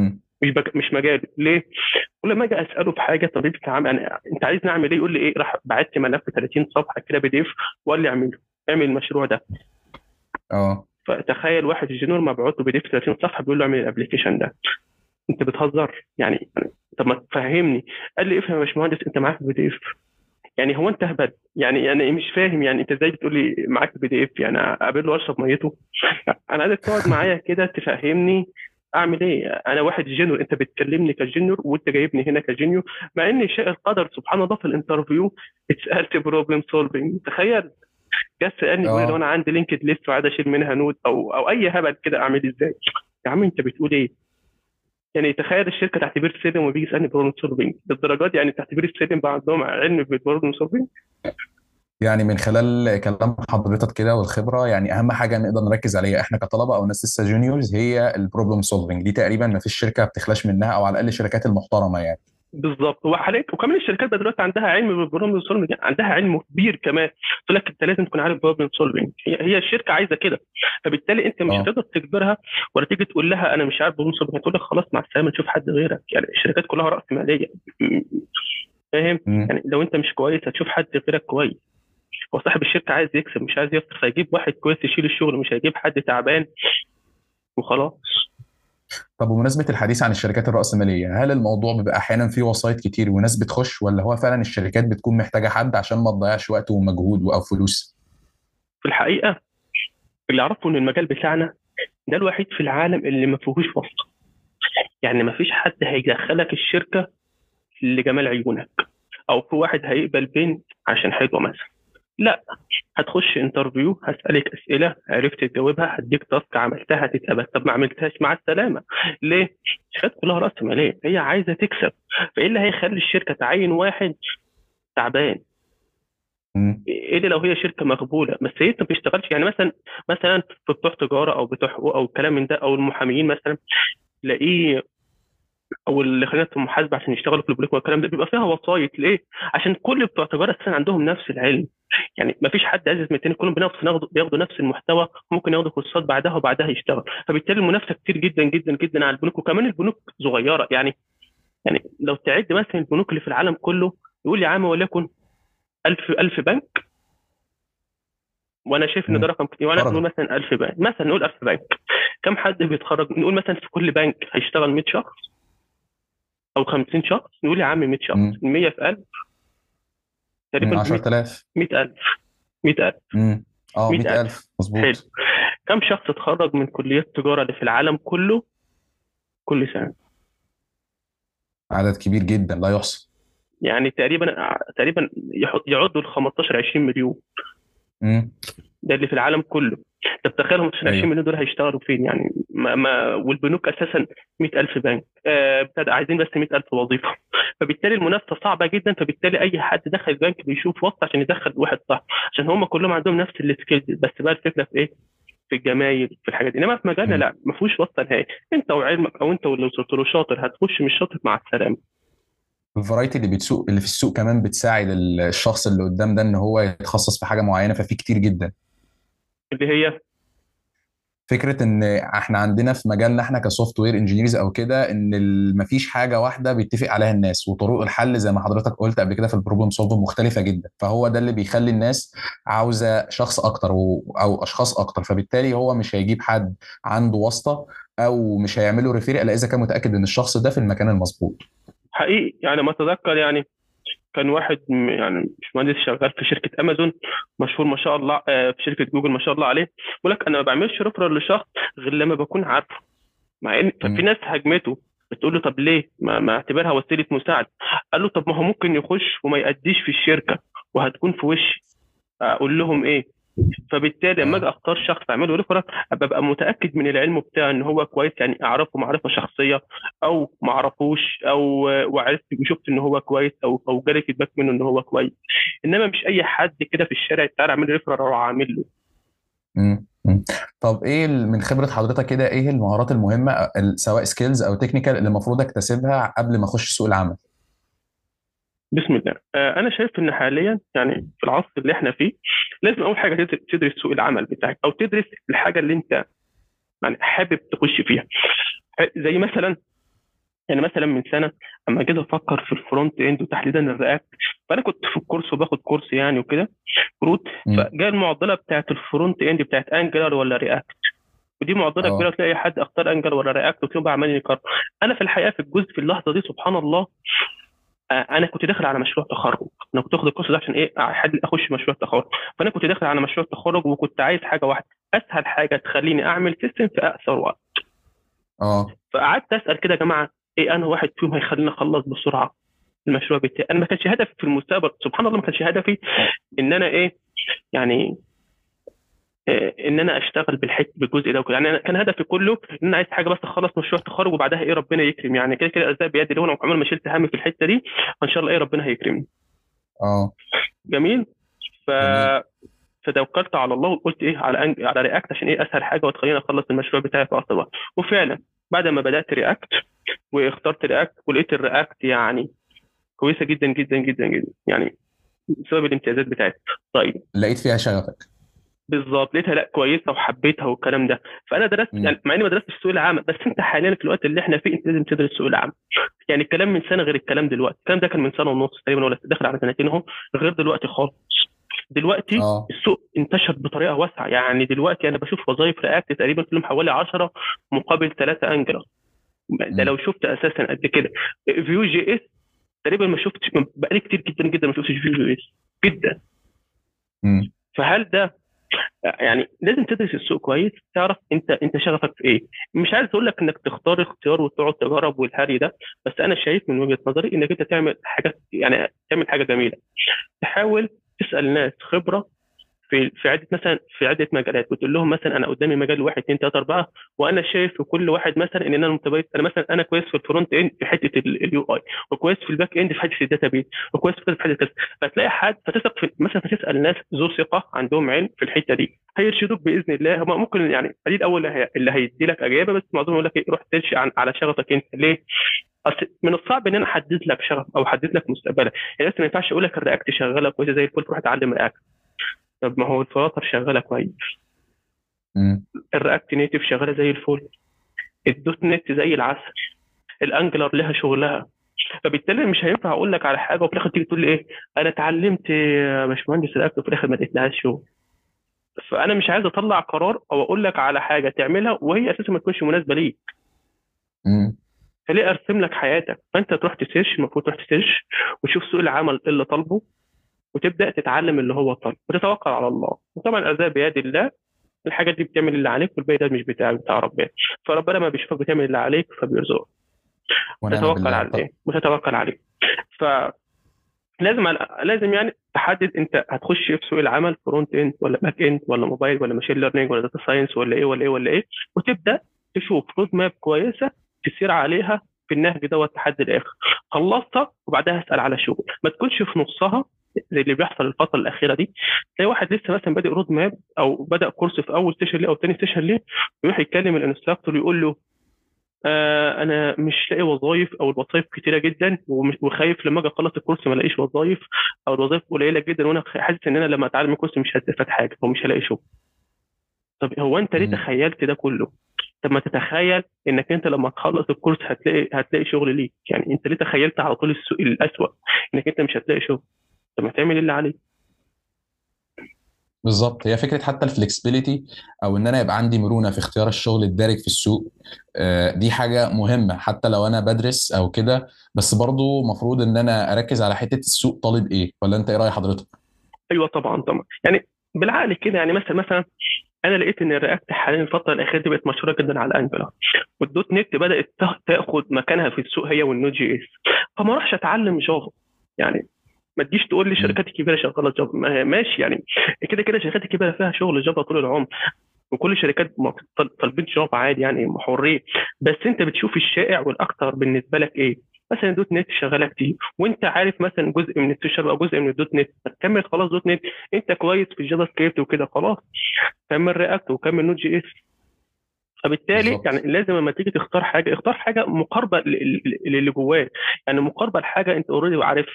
مش بك... مش مجالي. ليه؟ كل ما أجي أسأله في حاجة طب انت عامل أنا... أنت عايزني أعمل إيه؟ يقول لي إيه؟ راح بعت لي ملف 30 صفحة كده PDF وقال لي اعمله. اعمل المشروع ده. آه. فتخيل واحد junior مبعوت له PDF 30 صفحة بيقول له اعمل ال application ده. أنت بتهزر. يعني طب ما تفهمني. قال لي افهم يا باشمهندس انت معاك PDF. يعني هو انت اهبل يعني أنا مش فاهم يعني انت إزاي بتقول لي معاك PDF؟ يعني اقابله واشرب ميته. أنا عايزك تقعد معايا كده تفهمني اعمل إيه. أنا واحد junior انت بتكلمني ك junior وانت جايبني هنا ك junior مع ان شاء القدر سبحان الله في ال interview اتسألت problem solving تخيل. جه سألني بيقول آه. لو أنا عندي linked list وعايز أشيل منها node أو أو أي هبل كده أعمل إزاي؟ يا عم أنت بتقول إيه؟ يعني تخيل الشركة تعتبر سلم وبيجي يسألني problem solving للدرجة دي يعني تعتبر السلم بقى عندهم علم بال problem solving يعني من خلال كلام حضرتك كده والخبرة يعني أهم حاجة نقدر نركز عليها إحنا كطلبة أو ناس لسه juniors هي ال problem solving دي تقريبا ما فيش شركة بتخلاش منها أو على الأقل الشركات المحترمة يعني. بالظبط. وحاليا وكمان الشركات بقى دلوقتي عندها علم بال problem solving عندها علم كبير كمان. تقول لك أنت لازم تكون عارف problem solving هي هي الشركة عايزة كده. فبالتالي أنت مش آه. هتقدر تجبرها ولا تيجي تقول لها أنا مش عارف problem solving هتقول لك خلاص مع السلامة نشوف حد غيرك. يعني الشركات كلها رأس مالية. فاهم. يعني لو أنت مش كويس هتشوف حد غيرك كويس. هو صاحب الشركة عايز يكسب مش عايز يخسر. فيجيب واحد كويس يشيل الشغل مش هيجيب حد تعبان. وخلاص. طب بمناسبه الحديث عن الشركات الرأسمالية هل الموضوع بيبقى أحيانا فيه وسايط كتير وناس بتخش ولا هو فعلا الشركات بتكون محتاجة حد عشان ما تضيعش وقت ومجهود أو فلوس؟ في الحقيقة اللي أعرفه إن المجال بتاعنا ده الوحيد في العالم اللي ما فيهوش واسطه يعني ما فيش حد هيدخلك الشركة لجمال عيونك أو في واحد هيقبل بنت عشان حلوة مثلا. لا هتخش انترفيو هسألك أسئلة عرفت تجاوبها هديك تاسك عملتها هتتقبل. طب ما عملتهاش مع السلامة. ليه؟ الشركات كلها رأس مالية هي عايزة تكسب. فإيه اللي هيخلي الشركة تعين واحد تعبان. إيه اللي لو هي شركة مقبولة؟ بس هي ما بتشتغلش يعني مثلا مثلا في بتوع تجارة أو بتوع حقوق أو الكلام من ده أو المحاميين مثلا تلاقيه أو اللي في المحاسبة عشان يشتغلوا في البنوك والكلام ده بيبقى فيها وسايط. ليه؟ عشان كل بتوع تجارة أساسا عندهم نفس العلم. يعني ما فيش حد ازيد من التاني كلهم بنفس بياخدوا نفس المحتوى ممكن ياخدوا كورسات بعدها وبعدها يشتغل. فبالتالي المنافسة كتير جدا جدا جدا على البنوك. وكمان البنوك صغيرة. يعني يعني لو تعد مثلا البنوك اللي في العالم كله يقول يا عم وليكن 1000 1000 بنك. وأنا شايف إن. ده رقم كتير. وأنا. نقول مثلا 1000 بنك. مثلا نقول 1000 بنك. كم حد بيتخرج؟ نقول مثلا في كل بنك هيشتغل 100 شخص. أو 50 شخص نقول يا عم 100 شخص مم. 100 في 1000 من تقريبا 10000 100000 100000 امم آه 100,000. 100000 حلو. مظبوط. كم شخص اتخرج من كليات التجاره اللي في العالم كله كل سنة؟ عدد كبير جدا لا يحصى. يعني تقريبا تقريبا يعدوا ال 15 20 مليون. ده اللي في العالم كله. طب تخيل 15 20 أيوه. مليون دول هيشتغلوا فين؟ يعني ما, ما والبنوك أساسا 100000 بنك. آه عايزين بس 100000 وظيفة. فبالتالي المنافسة صعبة جدا فبالتالي أي حد دخل بنك بيشوف وسط عشان يدخل واحد صح عشان هم كلهم عندهم نفس السكيلز بس بقى الفكرة في إيه؟ في الجمايل في الحاجات دي. إنما في مجالنا. لا ما فيهوش واسطه نهائي. أنت وعلمك أو أنت له شاطر هتخش مش شاطر مع السلامة. الفرايتي اللي بتسوق اللي في السوق كمان بتساعد ال- الشخص اللي قدام ده إن هو يتخصص في حاجة معينة ففي كتير جدا. اللي هي. فكرة إن إحنا عندنا في مجالنا إحنا ك software engineers أو كده إن مفيش حاجة واحدة بيتفق عليها الناس وطرق الحل زي ما حضرتك قلت قبل كده في ال problem solve مختلفة جدا. فهو ده اللي بيخلي الناس عاوزة شخص أكتر و- أو أشخاص أكتر. فبالتالي هو مش هيجيب حد عنده واسطة أو مش هيعمله refer إلا إذا كان متأكد إن الشخص ده في المكان المظبوط. حقيقي. يعني ما أتذكر يعني كان واحد يعني مش مهندس شغال في شركة أمازون مشهور ما شاء الله آه، في شركة جوجل ما شاء الله عليه. بيقول لك أنا ما بعملش referral لشخص غير لما بكون عارفه. مع إن. في ناس هاجمته بتقول له طب ليه؟ ما, ما اعتبرها وسيلة مساعدة. قال له طب ما هو ممكن يخش وما يأديش في الشركة وهتكون في وشي. أقول لهم إيه؟ فبالتالي لما آه. أجي أختار شخص أعمله referral ببقى متأكد من العلم بتاعه إن هو كويس يعني أعرفه معرفة شخصية أو ما أعرفوش أو وعرفت وشفت إن هو كويس أو أو جالي feedback منه إن هو كويس. إنما مش أي حد كده في الشارع تعالى أعمل referral أروح أعمل له. طب إيه من خبرة حضرتك كده إيه المهارات المهمة ال- سواء skills أو technical اللي المفروض أكتسبها قبل ما أخش سوق العمل؟ بسم الله آه، أنا شايف إن حاليا يعني في العصر اللي إحنا فيه لازم أول حاجة تدرس- سوق العمل بتاعك أو تدرس الحاجة اللي أنت يعني حابب تخش فيها زي مثلا يعني مثلا من سنة أما جيت أفكر في ال front end وتحديدا ال React فأنا كنت في ال course وباخد course يعني وكده كروت مم. فجاء المعضلة بتاعت ال front end بتاعت Angular ولا React ودي معضلة آه. كبيرة تلاقي أي حد اختار Angular ولا React بقى عمالين يكرر أنا في الحقيقة في الجزء في اللحظة دي سبحان الله آه، أنا كنت داخل على مشروع تخرج. أنا كنت واخد ال course ده عشان إيه؟ أحد أخش مشروع تخرج. فأنا كنت داخل على مشروع تخرج وكنت عايز حاجة واحدة. أسهل حاجة تخليني أعمل system في اقصر وقت آه. فقعدت أسأل كده يا جماعة إيه أنا واحد فيهم هيخليني أخلص بسرعة المشروع بتاعي؟ أنا ما كانش هدفي في المستقبل سبحان الله ما كانش هدفي إن أنا إيه يعني إن أنا أشتغل بالحته بالجزء ده وكده. يعني أنا كان هدفي كله إن أنا عايز حاجة بس اخلص مشروع تخرج وبعدها إيه ربنا يكرم. يعني كده كده ارزاق بيدي لو أنا عمري ما شلت هم في الحتة دي. فإن شاء الله إيه ربنا هيكرمني. آه. جميل. ف جميل. فتوكلت على الله وقلت إيه على أنج... على رياكت عشان إيه أسهل حاجة وتخليني أخلص المشروع بتاعي في اقصر وقت وفعلا بعد ما بدأت React واخترت React ولقيت ال React يعني كويسة جدا جدا جدا جدا. يعني بسبب الامتيازات بتاعتها طيب. لقيت فيها شغفك. بالظبط لقيتها لأ كويسة وحبيتها والكلام ده. فأنا درست. يعني مع إني ما درستش سوق العمل بس أنت حاليا في الوقت اللي إحنا فيه أنت لازم تدرس سوق العمل يعني الكلام من سنة غير الكلام دلوقتي. الكلام ده كان من سنة ونص تقريبا ولا داخل على سنتين أهو غير دلوقتي خالص. دلوقتي آه. السوق انتشر بطريقة واسعة. يعني دلوقتي أنا بشوف وظائف React تقريبا كلهم حوالي 10 مقابل 3 Angular ده. لو شفت أساسا قد كده. Vue JS تقريبا ما شفتش بقالي كتير جدا جدا ما شفتش Vue JS. جدا. مم. فهل ده يعني لازم تدرس السوق كويس تعرف انت انت شغفك في إيه. مش عايز أقول لك انك تختار اختيار وتقعد تجرب والهري ده بس أنا شايف من وجهة نظري إنك أنت تعمل حاجة يعني تعمل حاجة جميلة. تحاول تسأل ناس خبرة في في عدة مثلا في عدة مجالات. وتقول لهم مثلا أنا قدامي مجال واحد اثنين ثلاثة أربعة وأنا شايف في كل واحد مثلا إن أنا متميز أنا مثلا أنا كويس في ال front end في حتة ال UI وكويس في ال back end في حتة ال database وكويس في حتة كذا. فتلاقي حد فتثق مثلا فتسأل ناس ذو ثقة عندهم علم في الحتة دي. هيرشدوك بإذن الله. هم ممكن يعني قليل الأول اللي, هي... اللي هيدي لك إجابة بس معظمهم يقول لك إيه، روح تمشي على شغفك أنت. ليه؟ أصل من الصعب إن أنا أحدد لك شغف أو أحدد لك مستقبلك. يعني ما ينفعش أقول لك ال React شغالة كويسة زي الفل تروح اتعلم React طب ما هو ال Flutter شغالة كويس. ال React Native شغالة زي الفل. ال .NET زي العسل. ال Angular لها شغلها. فبالتالي مش هينفع أقول لك على حاجة وفي الآخر تيجي تقول لي إيه؟ أنا اتعلمت يا باشمهندس React وفي الآخر ما لقيتلهاش شغل. فأنا مش عايز أطلع قرار أو أقول لك على حاجة تعملها وهي أساسا ما تكونش مناسبة ليك. فليه أرسم لك حياتك؟ فأنت تروح ت search المفروض تروح ت search وتشوف سوق العمل إيه اللي طالبه. وتبدأ تتعلم اللي هو طالبه وتتوكل على الله. وطبعا الارزاق بيد الله. الحاجات دي بتعمل اللي عليك والباقي ده مش بتاعك بتاع ربنا. فربنا ما بيشوفك بتعمل اللي عليك فبيرزقك. تتوكل عليه وتتوكل عليه. ف لازم لازم يعني تحدد انت هتخش في سوق العمل front end ولا back end ولا موبايل ولا machine learning ولا data science ولا إيه ولا إيه ولا إيه وتبدأ تشوف road map كويسة تسير عليها في النهج دوت لحد الآخر. خلصتها وبعدها اسال على شغل. ما تكونش في نصها زي اللي بيحصل الفترة الأخيرة دي تلاقي واحد لسه مثلا بادئ road map أو بدا course في أول session ليه أو ثاني session ليه يروح يكلم ال instructor يقول له آه أنا مش لاقي وظايف أو الوظايف كتيرة جدا وخايف لما أجي أخلص ال course ما ألاقيش وظايف أو الوظايف قليلة جدا وأنا حاسس إن أنا لما أتعلم ال course مش هستفاد حاجة ومش هلاقي شغل. طب هو أنت ليه. تخيلت ده كله؟ طب ما تتخيل إنك أنت لما تخلص ال course هتلاقي هتلاقي شغل ليك. يعني أنت ليه تخيلت على طول السوق الأسوأ إنك أنت مش هتلاقي شغل؟ طب ما تعمل اللي عليك. بالظبط. هي فكرة حتى ال flexibility أو إن أنا يبقى عندي مرونة في اختيار الشغل الدارج في السوق آه، دي حاجة مهمة. حتى لو أنا بدرس أو كده بس برضو مفروض إن أنا أركز على حتة السوق طالب إيه؟ ولا أنت إيه رأي حضرتك؟ أيوه طبعا طبعا. يعني بالعقل كده يعني مثلا مثلا أنا لقيت إن ال React حاليا الفترة الأخيرة دي بقت مشهورة جدا على Angular وال .NET بدأت تا- تاخد مكانها في السوق هي وال Node JS فما اروحش أتعلم Java يعني ما تجيش تقول لي الشركات الكبيره شغالة Java. ما- ماشي يعني. كده كده الشركات الكبيره فيها شغل Java طول العمر. وكل الشركات طالبين Java عادي يعني حرية. بس انت بتشوف الشائع والأكثر بالنسبة لك إيه؟ مثلا .NET شغاله كتير. وانت عارف مثلا جزء من ال C Sharp أو جزء من ال .NET. فتكمل خلاص .NET. انت كويس في ال JavaScript وكده خلاص. كمل React وكمل Node JS. فبالتالي. يعني لازم لما تيجي تختار حاجة اختار حاجة مقاربة لل- لل- للي جواك يعني مقاربة لحاجة انت already عارفها.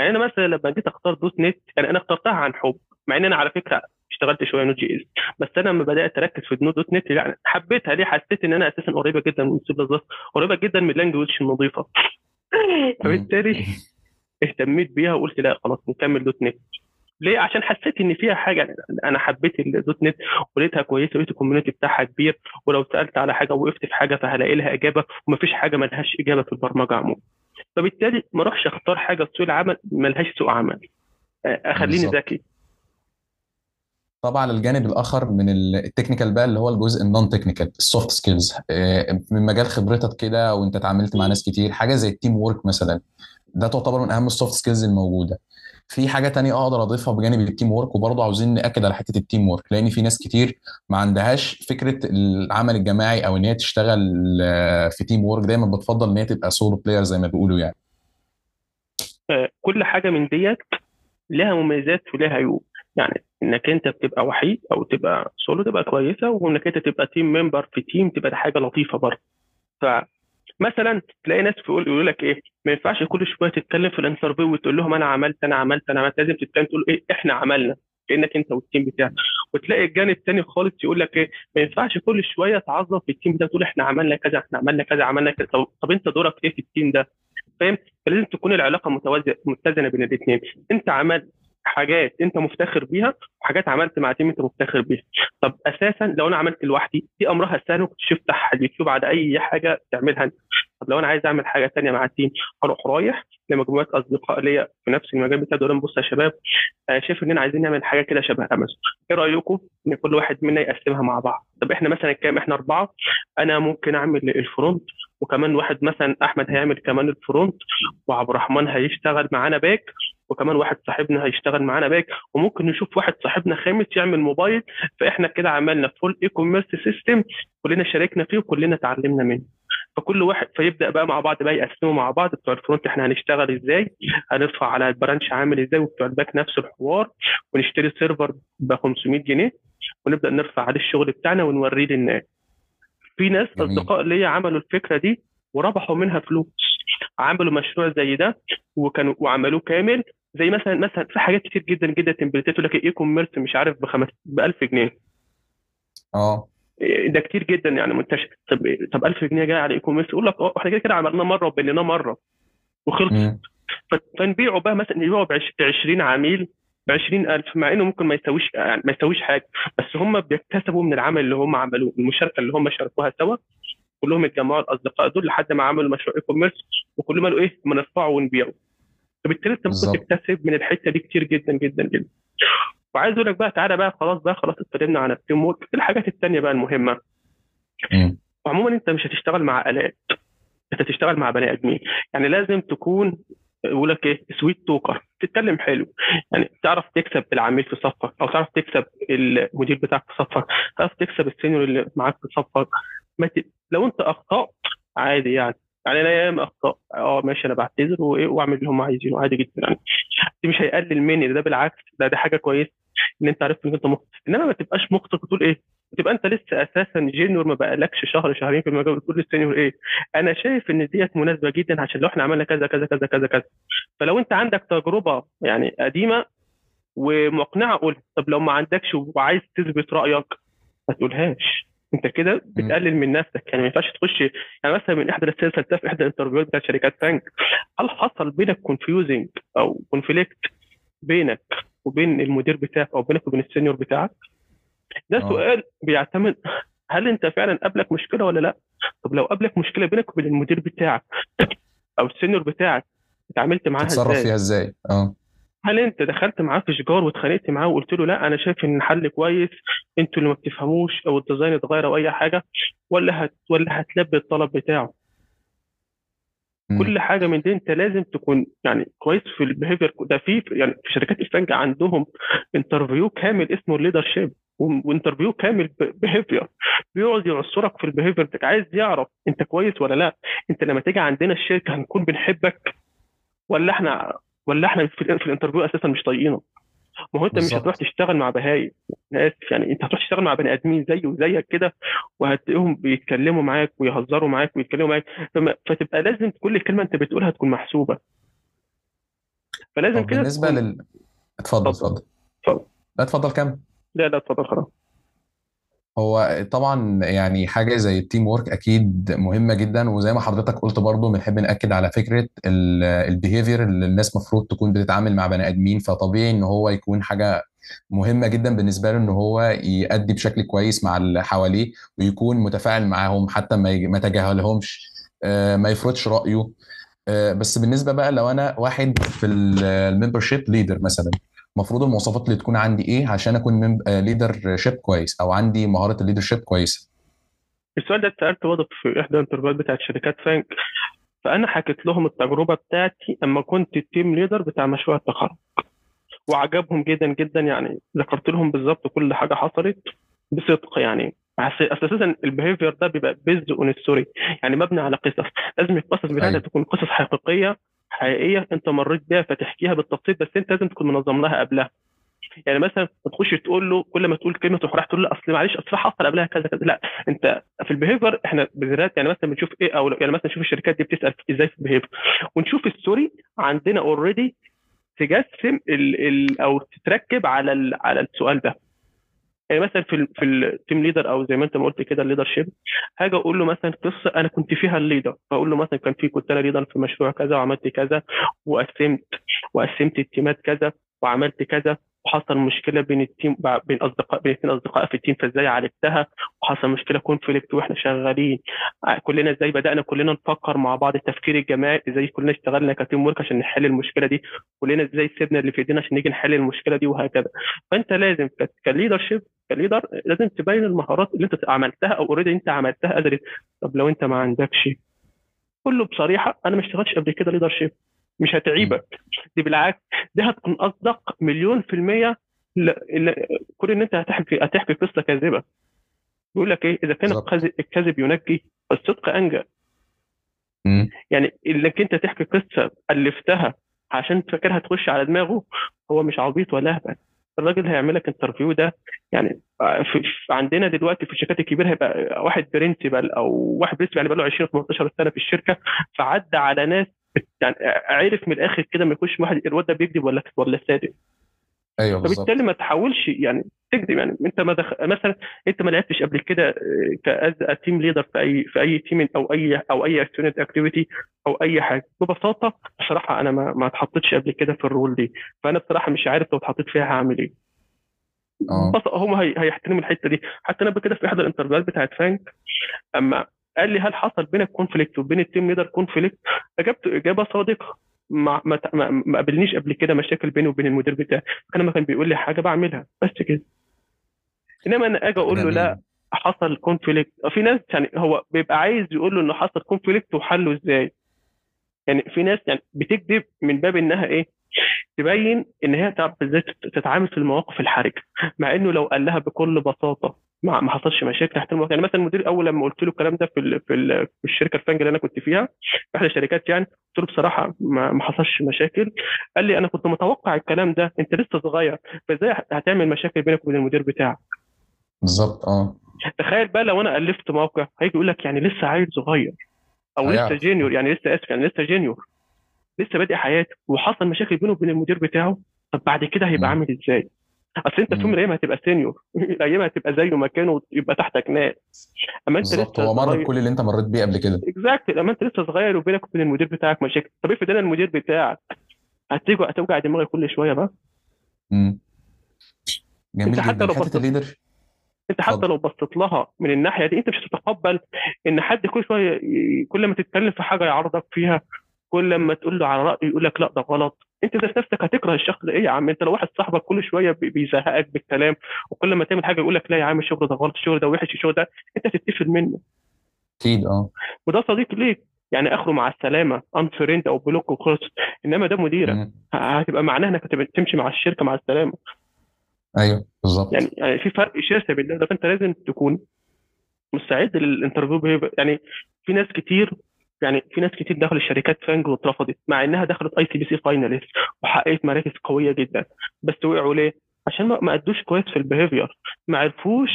يعني أنا مثلا لما جيت أختار .NET يعني أنا اخترتها عن حب مع إن أنا على فكرة اشتغلت شوية Node JS بس أنا لما بدأت أركز في ال no- .NET يعني حبيتها ليه؟ حسيت إن أنا أساسا قريبة جدا من C Plus قريبة جدا من ال language النظيفة. فبالتالي اهتميت بيها وقلت لا خلاص نكمل .NET. ليه؟ عشان حسيت إن فيها حاجة أنا حبيت ال .NET ولقيتها كويسة ولقيت ال community بتاعها كبير ولو سألت على حاجة وقفت في حاجة فهلاقي لها إجابة ومفيش حاجة ملهاش إجابة في البرمجة عموما. فبالتالي ما اروحش اختار حاجة في سوق العمل ملهاش سوق عمل. آه، اخليني. ذكي. طبعا الجانب الآخر من ال technical بقى اللي هو الجزء ال non-technical ال soft skills من مجال خبرتك كده وانت اتعاملت مع ناس كتير حاجة زي ال teamwork مثلا. ده تعتبر من أهم ال soft skills الموجودة. في حاجة تانية أقدر أضيفها بجانب ال teamwork وبرضه عاوزين نأكد على حتة ال teamwork لأن في ناس كتير ما عندهاش فكرة العمل الجماعي أو إن هي تشتغل آه، في teamwork دايما بتفضل إن هي تبقى solo player زي ما بيقولوا يعني. آه، كل حاجة من ديت لها مميزات ولها عيوب. يعني إنك أنت بتبقى وحيد أو تبقى سولو تبقى كويسة وإنك أنت تبقى team member في team تبقى حاجة لطيفة برضه. فمثلا تلاقي ناس بيقول يقول لك إيه؟ ما ينفعش كل شوية تتكلم في ال interview وتقول لهم أنا عملت أنا عملت أنا عملت. لازم تتكلم تقول إيه؟ إحنا عملنا. كأنك أنت وال team بتاعك. وتلاقي الجانب الثاني خالص يقول لك إيه؟ ما ينفعش كل شوية تعظم في ال team ده تقول إحنا عملنا كذا إحنا عملنا كذا عملنا كذا. طب, طب أنت دورك إيه في ال team ده؟ فاهم؟ فلازم تكون العلاقة متزنة بين الاثنين أنت عملت حاجات أنت مفتخر بيها وحاجات عملت مع team أنت مفتخر بيها. طب أساسا لو أنا عملت لوحدي دي أمرها سهل وكنت تفتح اليوتيوب على أي حاجة تعملها أنت. طب لو أنا عايز أعمل حاجة ثانية مع ال team هروح رايح لمجموعة أصدقاء ليا في نفس المجال بتاع دول بص يا شباب. آه، شايف إننا عايزين نعمل حاجة كده شبه أمازون. إيه رأيكم إن كل واحد منا يقسمها مع بعض؟ طب إحنا مثلا كام؟ إحنا أربعة. أنا ممكن أعمل ال front وكمان واحد مثلا أحمد هيعمل كمان ال front وعبد الرحمن هيشتغل معانا back وكمان واحد صاحبنا هيشتغل معانا back وممكن نشوف واحد صاحبنا خامس يعمل موبايل فإحنا كده عملنا full e-commerce system كلنا شاركنا فيه وكلنا اتعلمنا منه. فكل واحد فيبدأ بقى مع بعض بقى يقسموا مع بعض. بتوع ال front إحنا هنشتغل إزاي؟ هنرفع على ال branch عامل إزاي؟ وبتوع ال back نفس الحوار. ونشتري server ب 500 جنيه. ونبدأ نرفع عليه الشغل بتاعنا ونوريه للناس. في ناس جميل. أصدقاء ليا عملوا الفكرة دي وربحوا منها فلوس. عملوا مشروع زي ده وكانوا وعملوه كامل. زي مثلا مثلا في حاجات كتير جدا جدا template ات يقول لك e-commerce مش عارف ب 1000 جنيه. آه. ده كتير جدا يعني منتشر. طب طب 1000 جنيه جاي على e-commerce يقول لك أه إحنا كده كده عملناه مرة وبنيناه مرة وخلص. مم. ف- فنبيعه بقى مثلا نبيعه ب 20 عميل ب 20000 مع إنه ممكن ما يسويش يعني ما يسويش حاجة. بس هم بيكتسبوا من العمل اللي هم عملوه المشاركة اللي هم شاركوها سوا. كلهم اتجمعوا الأصدقاء دول لحد ما عملوا مشروع e-commerce وكلهم قالوا إيه ما نرفعه ونبيعه. فبالتالي أنت ممكن. تكتسب من الحتة دي كتير جدا جدا جدا. وعايز أقول لك بقى تعالى بقى خلاص بقى خلاص اتكلمنا عن ال teamwork الحاجات التانية بقى المهمة. وعموما أنت مش هتشتغل مع آلات. أنت هتشتغل مع بني آدمين. يعني لازم تكون يقول لك إيه sweet talker تتكلم حلو. يعني تعرف تكسب العميل في صفك أو تعرف تكسب المدير بتاعك في صفك. تعرف تكسب ال senior اللي معاك في صفك. ت... لو أنت أخطأت عادي يعني. يعني أنا أيام اخطاء آه ماشي أنا بعتذر وإيه وأعمل اللي هم عايزينه. عادي جدا يعني. دي مش هيقلل مني ده بالعكس ده دي حاجة كويسة إن أنت عرفت إن أنت مخطئ. إنما ما تبقاش مخطئ وتقول إيه؟ تبقى أنت لسه أساسا junior ما بقالكش شهر شهرين في المجال بتقول لل senior إيه؟ أنا شايف إن ديت مناسبة جدا عشان لو إحنا عملنا كذا كذا كذا كذا كذا. فلو أنت عندك تجربة يعني قديمة ومقنعة قول طب لو ما عندكش وعايز تثبت رأيك ما تقولهاش. انت كده بتقلل من نفسك. يعني ما ينفعش تخش يعني مثلا من إحدى سألتها في إحدى ال interview هات بتاعت شركات فانج هل حصل بينك confusing أو conflict بينك وبين المدير بتاعك أو بينك وبين ال senior بتاعك؟ ده آه. سؤال بيعتمد هل أنت فعلا قابلك مشكلة ولا لأ؟ طب لو قابلك مشكلة بينك وبين المدير بتاعك أو ال senior بتاعك اتعاملت معاها تتصرف إزاي؟ فيها إزاي؟ آه. هل انت دخلت معاه في شجار واتخانقت معاه وقلت له لا أنا شايف إن الحل كويس أنتوا اللي ما بتفهموش أو ال design اتغير أو أي حاجة ولا هت ولا هتلبي الطلب بتاعه؟ مم. كل حاجة من دي انت لازم تكون يعني كويس في ال behavior ده في يعني في شركات الفانج عندهم interview كامل اسمه ال leadership و interview كامل behavior بيقعد يعصرك في ال behavior بتاعك. عايز يعرف انت كويس ولا لا؟ انت لما تيجي عندنا الشركة هنكون بنحبك ولا إحنا ولا إحنا في, ال- في ال interview أساسا مش طايقينك ما هو أنت مش. هتروح تشتغل مع بهايم أنا اسف يعني أنت هتروح تشتغل مع بني آدمين زيه وزيك كده وهتلاقيهم بيتكلموا معاك ويهزروا معاك ويتكلموا معاك فما- فتبقى لازم كل كلمه أنت بتقولها تكون محسوبة فلازم كده بالنسبة تكون... لل اتفضل اتفضل. اتفضل. لا اتفضل كمل لا لا اتفضل خلاص هو طبعا يعني حاجة زي ال teamwork أكيد مهمة جدا وزي ما حضرتك قلت برضو بنحب نأكد على فكرة ال behavior اللي الناس مفروض تكون بتتعامل مع بني آدمين فطبيعي إن هو يكون حاجة مهمة جدا بالنسبة له إن هو يأدي بشكل كويس مع اللي حواليه ويكون متفاعل معاهم حتى ما يتجاهلهمش آه، ما يفرضش رأيه. آه، بس بالنسبة بقى لو أنا واحد في ال membership leader مثلا المفروض المواصفات اللي تكون عندي إيه عشان اكون leadership كويس أو عندي مهارة ال leadership كويسة. السؤال ده اتسالته برضه في إحدى ال interview هات بتاعت شركات فانج. فأنا حكيت لهم التجربة بتاعتي اما كنت ال team leader بتاع مشروع التخرج. وعجبهم جدا جدا يعني ذكرت لهم بالظبط كل حاجة حصلت بصدق يعني. أساسا ال behavioral ده بيبقى based on story يعني مبني على قصص. لازم القصص بتاعتك أيوة. تكون قصص حقيقية حقيقية أنت مريت بيها فتحكيها بالتفصيل بس أنت لازم تكون منظم لها قبلها. يعني مثلا ما تخش تقول له كل ما تقول كلمة تروح تقول له أصل معلش أصل حصل قبلها كذا كذا. لا أنت في ال behavioral إحنا بالذات يعني مثلا بنشوف إيه أو يعني مثلا نشوف الشركات دي بتسأل إزاي في ال behavioral ونشوف ال story عندنا already تجسم ال ال أو تتركب على على السؤال ده. يعني مثلا في ال في ال team leader أو زي ما أنت ما قلت كده ال leadership هاجي أقول له مثلا قصة أنا كنت فيها ال leader فأقول له مثلا كان في كنت أنا leader في مشروع كذا وعملت كذا وقسمت وقسمت ال team ات كذا وعملت كذا. وحصل مشكلة بين ال team بين اصدقاء بين اثنين أصدقاء في ال team فإزاي عالجتها؟ وحصل مشكلة conflict وإحنا شغالين. كلنا إزاي بدأنا؟ كلنا نفكر مع بعض التفكير الجماعي إزاي كلنا اشتغلنا ك teamwork عشان نحل المشكلة دي؟ كلنا إزاي سيبنا اللي في إيدينا عشان نيجي نحل المشكلة دي؟ وهكذا. فأنت لازم ك leadership ك leader لازم تبين المهارات اللي أنت عملتها أو already أنت عملتها قدرت طب لو أنت ما عندكش. قول له بصريحة أنا ما اشتغلتش قبل كده leadership مش هتعيبك. دي بالعكس دي هتكون أصدق مليون في المية كل إن أنت هتحكي هتحكي قصة كاذبة. بيقول لك إيه؟ إذا كان الكذب ينجي فالصدق أنجى. يعني إنك أنت تحكي قصة ألفتها عشان فاكرها تخش على دماغه هو مش عبيط ولا أهبل. الراجل هيعمل لك interview ده يعني في عندنا دلوقتي في الشركات الكبيرة هيبقى واحد principal أو واحد principal يعني بقى له 20 15 سنة في الشركة فعدى على ناس يعني عرف من الآخر كده ما يخش واحد الواد ده بيكذب ولا ولا صادق. أيوه فبالتالي بالظبط ما تحاولش يعني تكذب. يعني أنت ما دخ... مثلا أنت ما لعبتش قبل كده as team leader في اي في أي team أو اي أو أي student activity أو أي حاجة. ببساطة بصراحة أنا ما ما اتحطيتش قبل كده في ال role دي. فأنا بصراحة مش عارف لو اتحطيت فيها هعمل إيه. آه. هم هي... هيحترموا الحتة دي. حتى أنا قبل كده في إحدى ال interview هات بتاعت FAANG أما قال لي هل حصل بينك conflict وبين ال team leader conflict اجابته إجابة صادقة. ما ما ما ما قابلنيش قبل كده مشاكل بيني وبين المدير بتاعي. كان لما كان بيقول لي حاجة بعملها. بس كده. إنما أنا أجي أقول له لا حصل conflict في ناس يعني هو بيبقى عايز يقول له إنه حصل conflict وحله إزاي؟ يعني في ناس يعني بتكذب من باب إنها إيه؟ تبين إن هي تعرف إزاي تت- تتعامل في المواقف الحرجة. مع إنه لو قال لها بكل بساطة ما ما حصلش مشاكل تحت المواقف يعني مثلا المدير اول لما قلت له الكلام ده في ال في, ال في الشركة ال FAANG اللي أنا كنت فيها في احدى الشركات يعني قلت له بصراحة ما, ما حصلش مشاكل. قال لي أنا كنت متوقع الكلام ده أنت لسه صغير فإزاي هتعمل مشاكل بينك وبين المدير بتاعك؟ بالظبط آه. تخيل بقى لو أنا ألفت موقف هيجي يقول لك يعني لسه عيل صغير أو لسه هيعرف junior يعني لسه آسف يعني لسه junior لسه بادئ حياته وحصل مشاكل بينه وبين المدير بتاعه طب بعد كده هيبقى. عامل إزاي؟ أصل أنت في يوم من. الأيام هتبقى senior الأيام هتبقى زيه مكانه يبقى تحتك ناس. أما أنت بالظبط لسه هو مر بكل اللي أنت مريت بيه قبل كده. exactly اما أنت لسه صغير وبينك وبين المدير بتاعك مشاكل. طب افرض أنا المدير بتاعك هتيجي هتوجع دماغي كل شوية بقى؟ مم. أنت جميل حتى جدا. لو بصيت ال leader. أنت حتى لو بصيت لها من الناحية دي أنت مش هتتقبل إن حد كل شوية كل ما تتكلم في حاجة يعارضك فيها كل ما تقول له على رأي يقول لك لأ ده غلط. انت ذات نفسك هتكره الشخص ده. إيه يا عم؟ انت لو واحد صاحبك كل شوية بي- بيزهقك بالكلام وكل ما تعمل حاجة يقول لك لا يا عم الشغل ده غلط الشغل ده وحش الشغل ده انت تتقفل منه. أكيد آه. وده صديق ليك. يعني اخره مع السلامة unfriend أو block وخلص إنما ده مديرك. هتبقى معناها إنك هتبقى تمشي مع الشركة مع السلامة. أيوه بالظبط. يعني يعني في فرق شاسع بين ده. فأنت لازم تكون مستعد لل interview يعني في ناس كتير يعني في ناس كتير دخلت الشركات FAANG واترفضت مع إنها دخلت ICPC finalist وحققت مراكز قوية جدا بس وقعوا ليه؟ عشان ما أدوش كويس في ال behavioral ما عرفوش.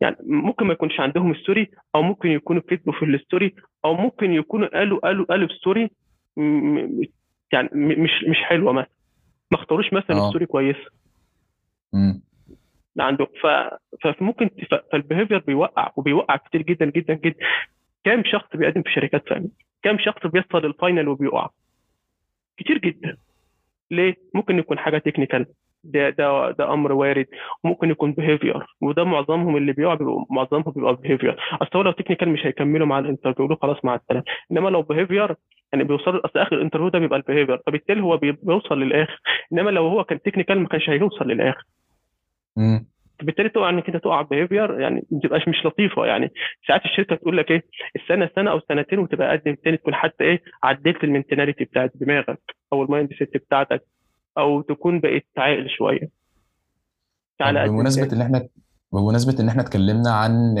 يعني ممكن ما يكونش عندهم story أو ممكن يكونوا كتبوا في ال story أو ممكن يكونوا قالوا قالوا قالوا story يعني مش مش حلوة مثلا ما اختاروش مثلا story كويسه مم. عنده ف... فممكن. فال behavioral بيوقع وبيوقع كتير جدا جدا جدا كام شخص بيقدم في شركات ثانية؟ كام شخص بيوصل لل final وبيقع؟ كتير جدا. ليه؟ ممكن يكون حاجة technical ده ده ده أمر وارد. وممكن يكون behavioral وده معظمهم اللي بيقع معظمهم بيبقى behavioral أصل هو لو technical مش هيكملوا مع ال interview يقولوا خلاص مع السلامة. إنما لو behavioral يعني بيوصل أصل آخر ال interview ده بيبقى ال behavioral فبالتالي هو بي- بيوصل للآخر. إنما لو هو كان technical ما كانش هيوصل للآخر. بالتالي تقع إنك أنت تقع behavioral يعني ما بتبقاش مش لطيفة يعني. ساعات الشركة تقول لك إيه السنة سنة أو سنتين وتبقى قدم تاني تكون حتى إيه عدلت ال mentality بتاعت دماغك أو ال mindset بتاعتك أو تكون بقيت عاقل شوية. بمناسبة تاني إن إحنا بمناسبة إن إحنا اتكلمنا عن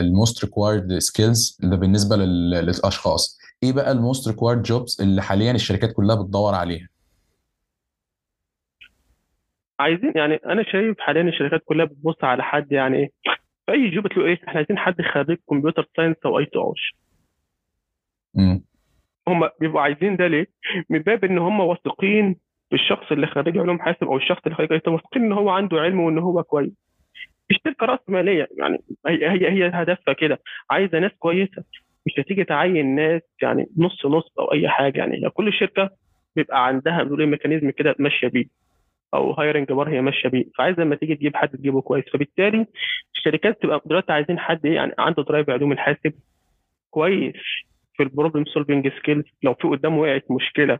ال most required skills ده بالنسبة لل- للأشخاص إيه بقى ال most required jobs اللي حاليا الشركات كلها بتدور عليها؟ عايزين يعني أنا شايف حاليا الشركات كلها بتبص على حد يعني إيه في أي job تلاقوا إيه إحنا عايزين حد خريج computer science أو IT اوش. هم بيبقوا عايزين ده ليه؟ من باب إن هم واثقين بالشخص اللي خريج علوم حاسب أو الشخص اللي خريج IT واثقين إن هو عنده علم وإن هو كويس. الشركة رأس مالية يعني هي هي هي هدفها كده. عايزة ناس كويسة. مش هتيجي تعين ناس يعني نص نص أو أي حاجة يعني. كل شركة بيبقى عندها بيقول إيه mechanism كده ماشية بيه. أو hiring bar هي ماشية بيه. فعايزه لما تيجي تجيب حد تجيبه كويس. فبالتالي الشركات تبقى دلوقتي عايزين حد إيه يعني عنده drive علوم الحاسب كويس في ال problem solving skills لو في قدامه وقعت مشكلة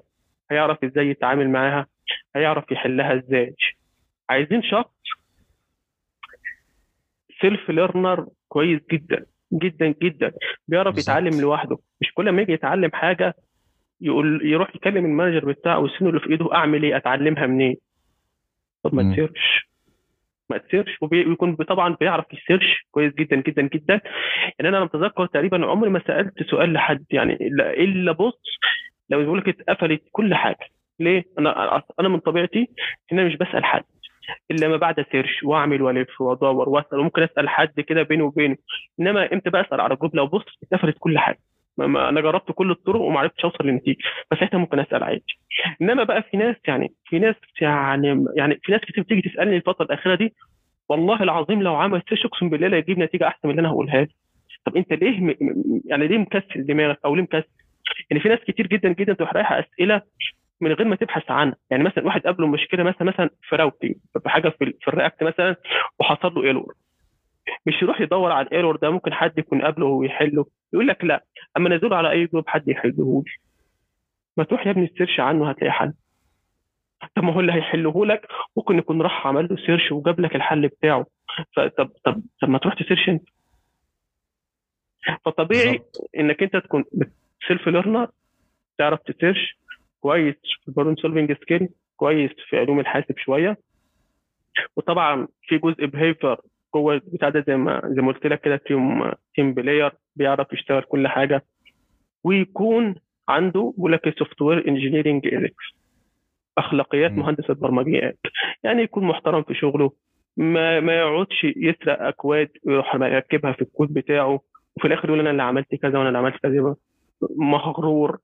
هيعرف إزاي يتعامل معاها؟ هيعرف يحلها إزاي؟ عايزين شخص self learner كويس جدا جدا جدا. بيعرف بالظبط. يتعلم لوحده. مش كل ما يجي يتعلم حاجة يقول يروح يكلم ال manager بتاعه ويسنه اللي في إيده أعمل إيه؟ أتعلمها منين؟ طب ما. ت search ما ت search ويكون طبعا بيعرف ي search كويس جدا جدا جدا. يعني أنا متذكر تقريبا عمري ما سألت سؤال لحد يعني الا بص لو بيقول لك اتقفلت كل حاجة. ليه؟ أنا أنا من طبيعتي إن أنا مش بسأل حد. إلا ما بعد search وأعمل وألف وأدور وأسأل. وممكن أسأل حد كده بيني وبينه. إنما إمتى بسال على جروب؟ لو بص اتقفلت كل حاجة. ما ما أنا جربت كل الطرق وما عرفتش أوصل لنتيجه فساعتها ممكن أسأل عادي. إنما بقى في ناس يعني في ناس يعني يعني في ناس كتير بتيجي تسألني الفترة الأخيرة دي والله العظيم لو عمل search أقسم بالله لا يجيب نتيجة أحسن من اللي أنا هقولها لك. طب أنت ليه م... يعني ليه مكسل دماغك أو ليه مكسل؟ يعني في ناس كتير جدا جدا تروح رايحة أسئلة من غير ما تبحث عنها. يعني مثلا واحد قابله مشكلة مثلا مثلا في routing حاجة في, في ال React مثلا وحصل له error. مش يروح يدور على ال error ده ممكن حد يكون قابله ويحله يقول لك لا أما نزله على أي جروب حد يحله لي ما تروح يا ابني ال search عنه هتلاقي حل. طب ما هو اللي هيحله لك ممكن يكون راح عمل له search وجاب لك الحل بتاعه. فطب طب طب ما تروح ت search انت. فطبيعي إنك أنت تكون self learner تعرف ت search كويس في ال problem solving skill كويس في علوم الحاسب شوية. وطبعا في جزء behavior جوه البتاع ده زي ما زي ما قلت لك كده team team player بيعرف يشتغل كل حاجة ويكون عنده بيقول لك software engineering ethics اخلاقيات. مهندس البرمجيات. يعني يكون محترم في شغله ما ما يقعدش يسرق أكواد ويروح يركبها في الكود بتاعه وفي الآخر يقول أنا اللي عملت كذا وأنا اللي عملت كذا مغرور.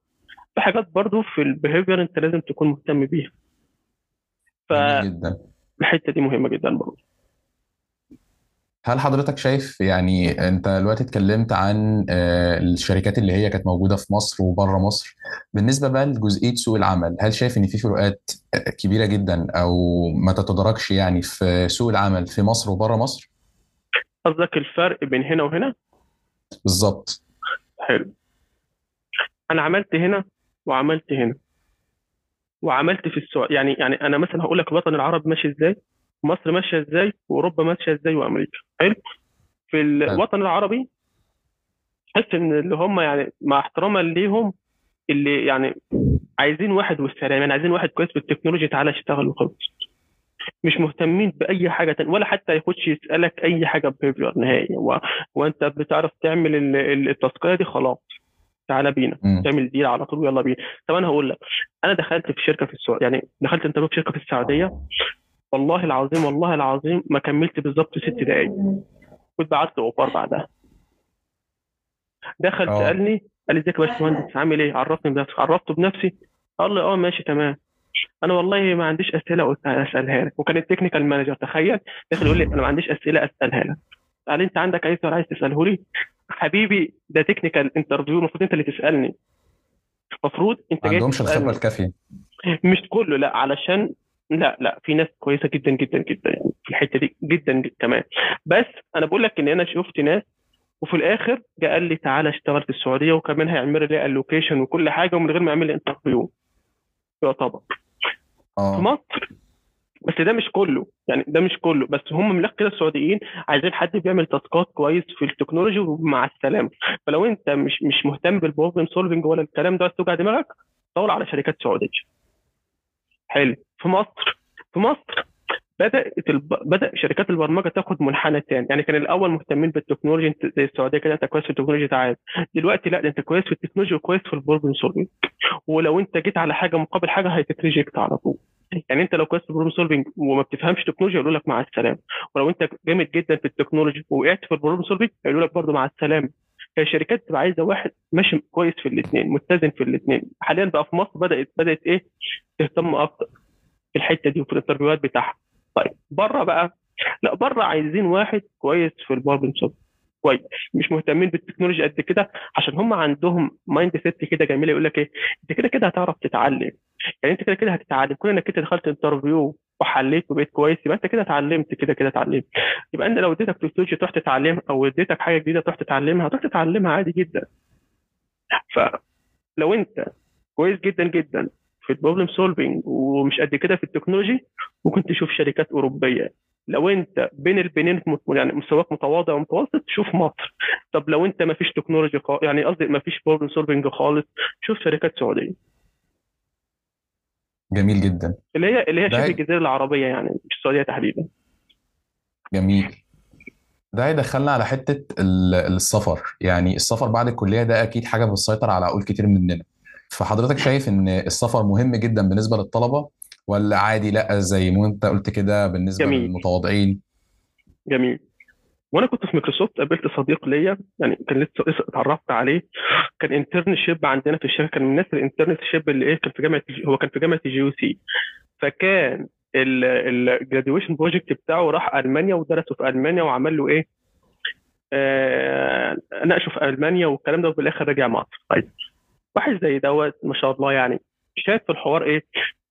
في حاجات برضو في ال behavior أنت لازم تكون مهتم بيها. جدا. فالحته دي مهمة جدا برضو هل حضرتك شايف يعني انت دلوقتي اتكلمت عن آه، الشركات اللي هي كانت موجودة في مصر وبره مصر بالنسبة بقى لجزئية سوق العمل هل شايف ان في فروقات آه، كبيرة جدا أو ما تتدرجش يعني في سوق العمل في مصر وبره مصر؟ قصدك الفرق بين هنا وهنا؟ بالظبط. حلو. أنا عملت هنا وعملت هنا. وعملت في السعوديه يعني يعني أنا مثلا هقول لك الوطن العربي ماشي إزاي مصر ماشية إزاي وأوروبا ماشية إزاي وأمريكا. حلو. في الوطن العربي تحس إن اللي هم يعني مع احتراما ليهم اللي يعني عايزين واحد والسلام يعني عايزين واحد كويس في التكنولوجيا تعالى اشتغل وخلاص. مش مهتمين بأي حاجة تانية ولا حتى يخش يسألك أي حاجة بيهيفير نهائي. و... وأنت بتعرف تعمل ال- ال- التاسكيه دي خلاص. تعالى بينا. مم. تعمل deal على طول ويلا بينا. طب أنا هقول لك أنا دخلت في شركة في السعودية يعني دخلت interview في شركة في السعودية. والله العظيم والله العظيم ما كملت بالظبط ست دقايق. كنت بعت offer بعدها. دخل آه. سألني قال لي إزيك يا باشمهندس؟ عامل إيه؟ عرفني بنفسك عرفته بنفسي. قال لي آه ماشي تمام. أنا والله ما عنديش أسئلة قلت أسألها لك. وكان ال technical manager تخيل. داخل يقول لي أنا ما عنديش أسئلة أسألها لك. قال أنت عندك أي سؤال عايز تسأله لي؟ حبيبي ده technical interview المفروض أنت اللي تسألني. المفروض أنت ما جاي عندهمش الخبرة تسالني الكافية. مش كله لا علشان لا لا في ناس كويسة جدا جدا جدا يعني في الحتة دي جدا جدا كمان. بس أنا بقول لك إن أنا شفت ناس وفي الآخر جه قال لي تعالى اشتغل في السعودية وكمان هيعمل لي ال location وكل حاجة ومن غير ما يعمل لي interview يعتبر. في آه مصر. بس ده مش كله. يعني ده مش كله. بس هم من كده السعوديين عايزين حد بيعمل task ات كويس في ال technology ومع السلامة. فلو أنت مش مش مهتم بال problem solving ولا الكلام ده توجع دماغك دور على شركات سعودية. حلو. في مصر في مصر بدأت الب... بدأ شركات البرمجة تاخد منحنى تاني. يعني كان الأول مهتمين بال technology زي السعودية كده انت كويس في ال technology تعال. دلوقتي لا ده انت كويس في ال technology وكويس في ال problem solving ولو انت جيت على حاجة مقابل حاجة هتت reject على طول. يعني انت لو كويس في ال problem solving وما بتفهمش تكنولوجيا يقولوا لك مع السلامة. ولو انت جامد جدا في ال technology وقعت في ال problem solving هيقولوا لك برضه مع السلامة. الشركات بتبقى عايزة واحد ماشي كويس في الاثنين متزن في الاثنين حاليا بقى في مصر بدات بدأت إيه؟ تهتم أكتر في الحتة دي وفي ال interview هات بتاعها. طيب بره بقى لا بره عايزين واحد كويس في ال problem solving كويس. مش مهتمين بالتكنولوجيا قد كده عشان هم عندهم mindset كده جميلة يقول لك إيه؟ أنت كده كده هتعرف تتعلم. يعني أنت كده كده هتتعلم. كون إنك أنت دخلت interview وحليت وبقيت كويس يبقى انت كده اتعلمت كده كده اتعلمت. يبقى انت لو اديتك تكنولوجيا تروح تتعلمها أو اديتك حاجة جديدة تروح تتعلمها هتروح تتعلمها عادي جدا. فلو انت كويس جدا جدا في ال problem solving ومش قد كده في ال technology ممكن تشوف شركات أوروبية. لو انت بين البينين يعني مستواك متواضع ومتوسط شوف مصر. طب لو انت ما فيش technology يعني قصدي ما فيش problem solving خالص شوف شركات سعودية. جميل جدا. اللي هي اللي هي شبه الجزيرة العربية يعني مش السعودية تحديدا. جميل. ده هيدخلنا على ال- السفر. يعني السفر بعد الكلية ده أكيد حاجة بتسيطر على عقول كتير مننا. فحضرتك شايف إن السفر مهم جدا بالنسبة للطلبة ولا عادي؟ لأ زي ما أنت قلت كده بالنسبة جميل. للمتواضعين. جميل. وأنا كنت في مايكروسوفت قابلت صديق ليا يعني كان لسه اتعرفت عليه. كان internship عندنا في الشركة كان من الناس ال internship اللي إيه كان في جامعة هو كان في جامعة GUC فكان ال graduation project بتاعه راح ألمانيا ودرسه في ألمانيا وعمل له إيه آه ناقشه في ألمانيا والكلام ده وفي الآخر رجع مصر. طيب واحد زي دوت ما شاء الله يعني شايف في الحوار إيه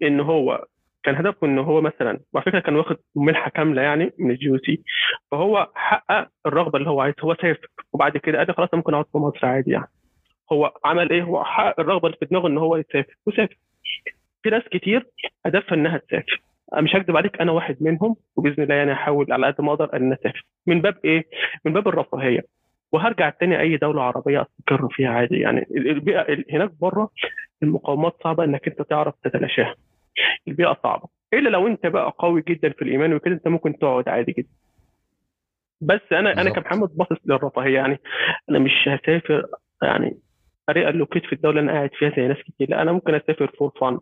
إن هو كان هدفه ان هو مثلا وعلى فكرة كان واخد منحه كاملة يعني من ال GUC فهو حقق الرغبة اللي هو عايزها هو سافر وبعد كده قال خلاص ممكن أقعد في مصر عادي يعني. هو عمل إيه؟ هو حقق الرغبة اللي في دماغه ان هو يسافر وسافر. في ناس كتير هدفها إنها تسافر. مش هكذب عليك أنا واحد منهم وبإذن الله يعني هحاول على قد ما أقدر إن أسافر. من باب إيه؟ من باب الرفاهية. وهرجع تاني أي دولة عربية أستقر فيها عادي يعني. البيئة هناك بره المقاومات صعبة إنك أنت تعرف تتلاشاها. البيئة صعبة. إلا لو أنت بقى قوي جدا في الإيمان وكده أنت ممكن تقعد عادي جدا. بس أنا أنا كمحمد باصص للرفاهية. يعني أنا مش هسافر يعني أ relocate في الدولة اللي أنا قاعد فيها زي ناس كتير. لا أنا ممكن أسافر for fun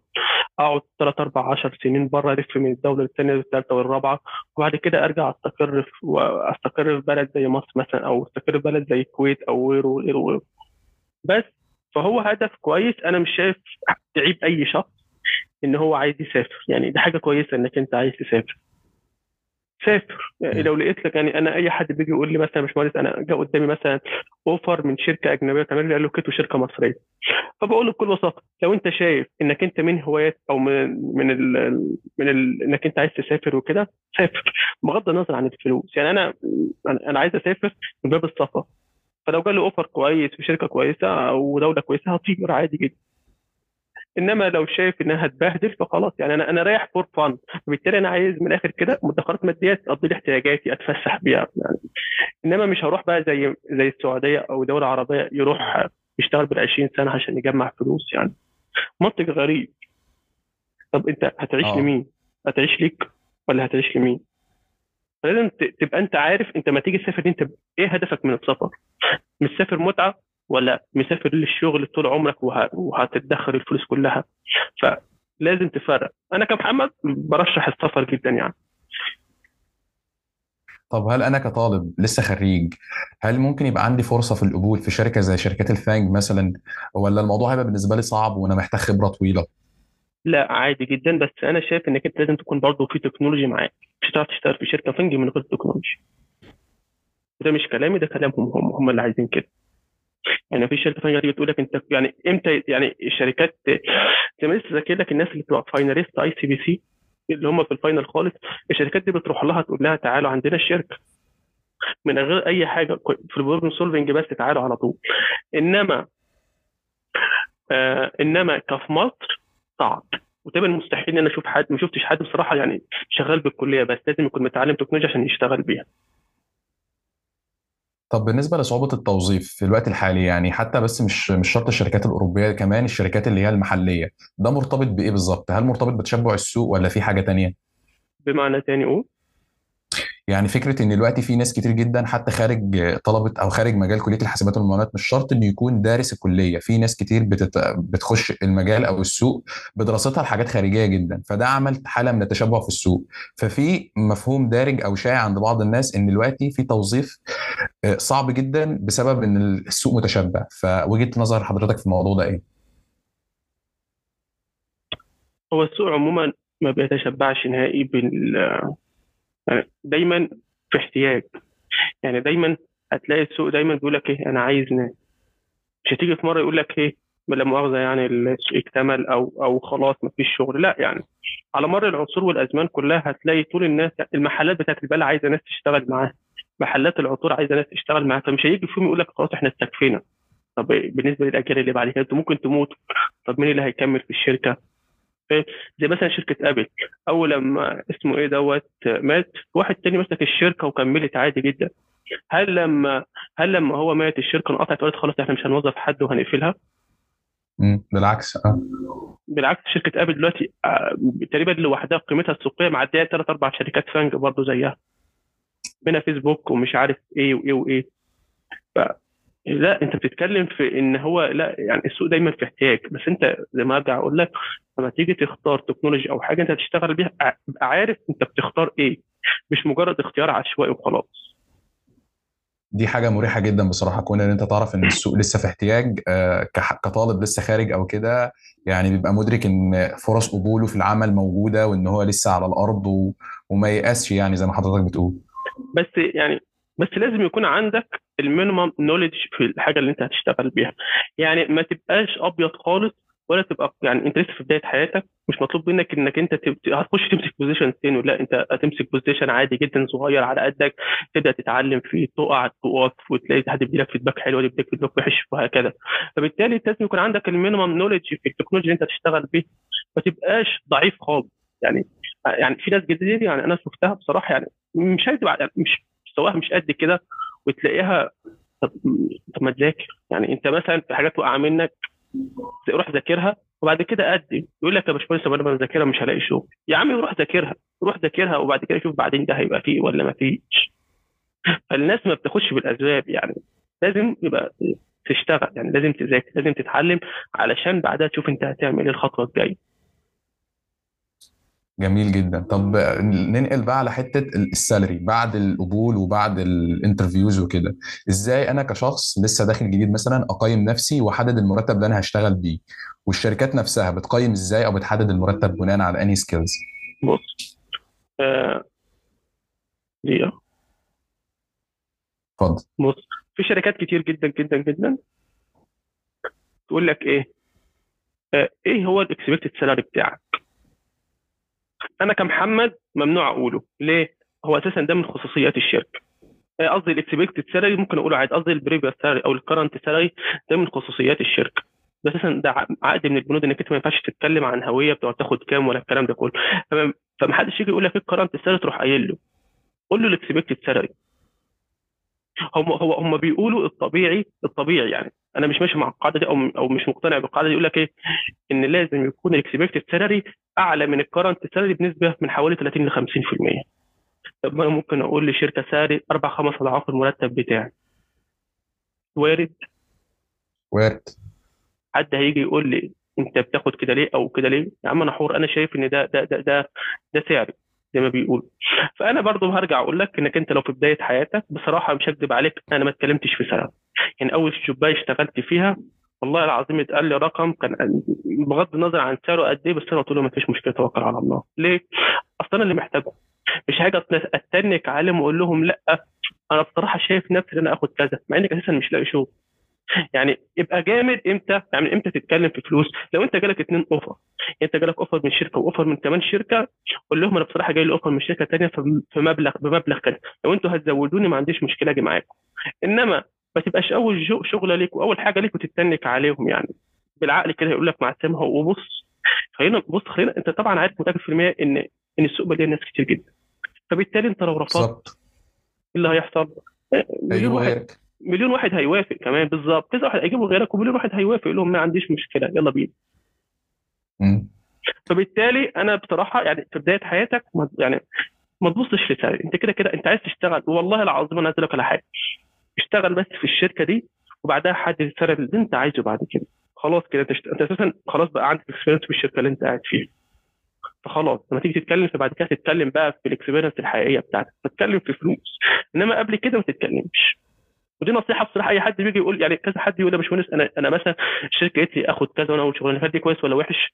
أقعد ثلاث أربع 10 سنين بره ألف من الدولة الثانية والثالثة والرابعة وبعد كده أرجع أستقر في وأستقر في بلد زي مصر مثلا أو أستقر في بلد زي الكويت أو غيره وغيره وغيره. بس فهو هدف كويس. أنا مش شايف تعيب أي شخص. إن هو عايز يسافر. يعني دي حاجة كويسة إنك أنت عايز تسافر. سافر. يعني لو لقيت لك يعني أنا أي حد بيجي يقول لي مثلا باشمهندس أنا جاء قدامي مثلا offer من شركة أجنبية تعمل لي relocate وشركة مصرية. فبقول له بكل بساطة لو أنت شايف إنك أنت من هوايات أو من من ال من ال إنك أنت عايز تسافر وكده سافر. بغض النظر عن الفلوس. يعني أنا أنا عايز أسافر من باب السفر فلو جالي offer كويس في شركة كويسة أو دولة كويسة هطير عادي جدا. إنما لو شايف إنها هتبهدل فخلاص يعني أنا أنا رايح for fun فبالتالي أنا عايز من الآخر كده مدخرات ماديه تقضي لي احتياجاتي أتفسح بيها يعني إنما مش هروح بقى زي زي السعودية أو دولة عربية يروح يشتغل بال 20 سنة عشان يجمع فلوس يعني منطق غريب طب أنت هتعيش أوه. لمين؟ هتعيش ليك ولا هتعيش لمين؟ فلازم تبقى أنت عارف أنت ما تيجي تسافر أنت إيه هدفك من السفر؟ مش سافر متعة ولا مسافر للشغل طول عمرك وهتتدخل الفلوس كلها. فلازم تفرق. أنا كمحمد برشح السفر جدا يعني. طب هل أنا كطالب لسه خريج هل ممكن يبقى عندي فرصة في القبول في شركة زي شركات الفانج مثلا ولا الموضوع هيبقى بالنسبة لي صعب وأنا محتاج خبرة طويلة؟ لا عادي جدا بس أنا شايف إنك أنت لازم تكون برضه في technology معاك. مش هتعرف تشتغل في شركة FAANG من غير technology. ده مش كلامي ده كلامهم هم هم اللي عايزين كده. يعني في شركة ثانية تيجي تقول لك أنت يعني إمتى يعني الشركات زي ما لسه ذاكر لك الناس اللي بتبقى finalist ACPC اللي هم في ال final خالص الشركات دي بتروح لها تقول لها تعالوا عندنا الشركة. من غير أي حاجة في ال problem solving بس تعالوا على طول. إنما آه إنما ك في مصر صعب. وتقريبا مستحيل إن أنا أشوف حد ما شفتش حد بصراحة يعني شغال بالكلية بس لازم يكون متعلم تكنولوجيا عشان يشتغل بيها. طب بالنسبة لصعوبة التوظيف في الوقت الحالي يعني حتى بس مش مش شرط الشركات الأوروبية كمان الشركات اللي هي المحلية ده مرتبط بإيه بالظبط؟ هل مرتبط بتشبع السوق ولا في حاجة تانية؟ بمعنى تاني قول يعني فكرة إن دلوقتي في ناس كتير جدا حتى خارج طلبة أو خارج مجال كلية الحاسبات والمعلومات مش شرط إنه يكون دارس الكلية. في ناس كتير بتت... بتخش المجال أو السوق بدراستها لحاجات خارجية جدا. فده عمل حالة من التشبع في السوق. ففي مفهوم دارج أو شائع عند بعض الناس إن دلوقتي في توظيف صعب جدا بسبب إن السوق متشبع فوجهه نظر حضرتك في الموضوع ده إيه؟ هو السوق عموما ما بيتشبعش نهائي بال دايما في احتياج. يعني دايما هتلاقي السوق دايما بيقول لك إيه أنا عايز ناس. مش هتيجي في مرة يقول لك إيه لا مؤاخذة يعني السوق اكتمل أو أو خلاص ما فيش شغل. لا يعني على مر العصور والأزمان كلها هتلاقي طول الناس المحلات بتاعت البلع عايزة ناس تشتغل معاها. محلات العطور عايزة ناس تشتغل معاها. فمش هيجي فيهم يقول لك خلاص إحنا استكفينا طب بالنسبة للأجيال اللي بعد كده أنتوا ممكن تموتوا. طب مين اللي هيكمل في الشركة؟ زي مثلا شركة أبل. أول لما اسمه إيه دوت مات واحد تاني مسك الشركة وكملت عادي جدا. هل لما هل لما هو مات الشركة انقطعت وقالت خلاص إحنا مش هنوظف حد وهنقفلها؟ بالعكس آه. بالعكس شركة أبل دلوقتي آه تقريبا لوحدها قيمتها السوقية معدية ثلاث أربع شركات FAANG برضه زيها. منها فيسبوك ومش عارف إيه وإيه وإيه. ف لا انت بتتكلم في ان هو لا يعني السوق دايما في احتياج. بس انت زي ما ارجع أقول لك لما تيجي تختار تكنولوجي أو حاجة انت هتشتغل بيها ابقى عارف انت بتختار إيه. مش مجرد اختيار عشوائي وخلاص. دي حاجة مريحة جدا بصراحة كون ان انت تعرف ان السوق لسه في احتياج آه، كطالب لسه خارج أو كده يعني بيبقى مدرك ان فرص قبوله في العمل موجودة وان هو لسه على الأرض. وما ييأسش يعني زي ما حضرتك بتقول. بس يعني بس لازم يكون عندك ال minimum knowledge في الحاجة اللي انت هتشتغل بيها. يعني ما تبقاش أبيض خالص ولا تبقى يعني انت لسه في بداية حياتك. مش مطلوب منك إنك أنت. هتخش تمسك position تاني لا أنت هتمسك position عادي جدا صغير على قدك. تبدأ تتعلم فيه تقع تقف وتلاقي حد بيديلك feedback حلو يديك feedback وحش وهكذا. فبالتالي لازم يكون عندك ال minimum knowledge في التكنولوجيا اللي انت هتشتغل بيها. ما تبقاش ضعيف خالص. يعني يعني في ناس كتير يعني أنا شفتها بصراحة يعني مش مش مستواها مش قد كده وتلاقيها طب ما تذاكر. يعني انت مثلا في حاجات واقعة منك روح ذاكرها وبعد كده قدم. يقول لك يا باشمهندس أنا بذاكرها مش هلاقي شغل. يا عم روح ذاكرها روح ذاكرها وبعد كده شوف بعدين ده هيبقى فيه ولا ما فيش. فالناس ما بتاخدش بالأسباب يعني لازم يبقى تشتغل يعني لازم تذاكر لازم تتعلم علشان بعدها تشوف انت هتعمل إيه الخطوة الجاية. جميل جدا. طب ننقل بقى على حتة ال salary بعد القبول وبعد ال interviews وكده. إزاي أنا كشخص لسه داخل جديد مثلا أقيم نفسي وأحدد المرتب اللي أنا هشتغل بيه؟ والشركات نفسها بتقيم إزاي أو بتحدد المرتب بناء على انهي skills بص آه دي اتفضل. بص في شركات كتير جدا جدا جدا. تقول لك إيه؟ آه إيه هو ال expected salary بتاعك؟ أنا كمحمد ممنوع أقوله. ليه؟ هو أساسا ده من خصوصيات الشركة. آه، قصدي ال expected salary ممكن أقوله عادي. قصدي ال previous salary أو ال current salary ده من خصوصيات الشركة. ده أساسا ده عقد من البنود إنك أنت ما ينفعش تتكلم عن هوية بتقعد تاخد كام ولا الكلام ده كله. فمحدش يجي يقول لك إيه ال current salary تروح قايل له. قول له ال expected salary هم هو هم بيقولوا الطبيعي الطبيعي يعني. أنا مش ماشي مع القاعدة دي أو أو مش مقتنع بالقاعدة دي يقول لك إيه؟ إن لازم يكون ال expected salary أعلى من ال current salary بنسبة من حوالي 30 ل 50% طب ما أنا ممكن أقول لشركة sorry أربع خمس أضعاف المرتب بتاعي. وارد؟ وارد. حد هيجي يقول لي أنت بتاخد كده ليه أو كده ليه؟ يا عم أنا حر أنا شايف إن ده ده ده ده, ده سعري زي ما بيقولوا. فأنا برضو هرجع أقول لك إنك أنت لو في بداية حياتك بصراحة مش هكذب عليك أنا ما اتكلمتش في سنة. يعني أول شبايه اشتغلت فيها والله العظيم اتقال لي رقم كان بغض النظر عن سعره قد إيه بس أنا قلت له ما فيش مشكلة توكل على الله. ليه؟ أصل أنا اللي محتاجه. مش حاجة اتنك عليهم وأقول لهم لأ أنا بصراحة شايف نفسي إن أنا آخد كذا مع إنك أساسا مش لاقي شغل. يعني يبقى جامد إمتى؟ يعني إمتى تتكلم في فلوس؟ لو أنت جالك اتنين offer أنت جالك offer من شركة و offer من كمان شركة قول لهم أنا بصراحة جاي لي offer من شركة ثانية في مبلغ بمبلغ كذا لو أنتوا هتزودوني ما عنديش مشكلة أجي معاكم. إنما ما تبقاش أول شغلة ليك وأول حاجة ليك وتتنك عليهم يعني. بالعقل كده يقول لك مع السلامة وبص خلينا بص خلينا أنت طبعا عارف متأكد في المية إن إن السوق مليان ناس كتير جدا. فبالتالي أنت لو رفضت إيه اللي هيحصل؟ أيوه. غيرك مليون واحد هيوافق كمان بالظبط. كذا واحد هيجيبوا غيرك ومليون واحد هيوافق يقول لهم ما عنديش مشكلة يلا بينا. فبالتالي أنا بصراحة يعني في بداية حياتك يعني ما تبصش لسعر أنت كده كده أنت عايز تشتغل. والله العظيم أنا عايز لك على حاجة. اشتغل بس في الشركة دي وبعدها حدد السعر اللي أنت عايزه بعد كده. خلاص كده أنت, أنت أساسا خلاص بقى عندك experience في الشركة اللي أنت قاعد فيها. فخلاص لما تيجي تتكلم فبعد كده تتكلم بقى في ال experience الحقيقية بتاعتك. تتكلم في فلوس. إنما قبل كده ما تتكلمش. ودي نصيحة بصراحة أي حد بيجي يقول يعني كذا حد يقول يا باشمهندس أنا أنا مثلا الشركة قالت لي آخد كذا وأنا أقول شغلانة دي كويس ولا وحش.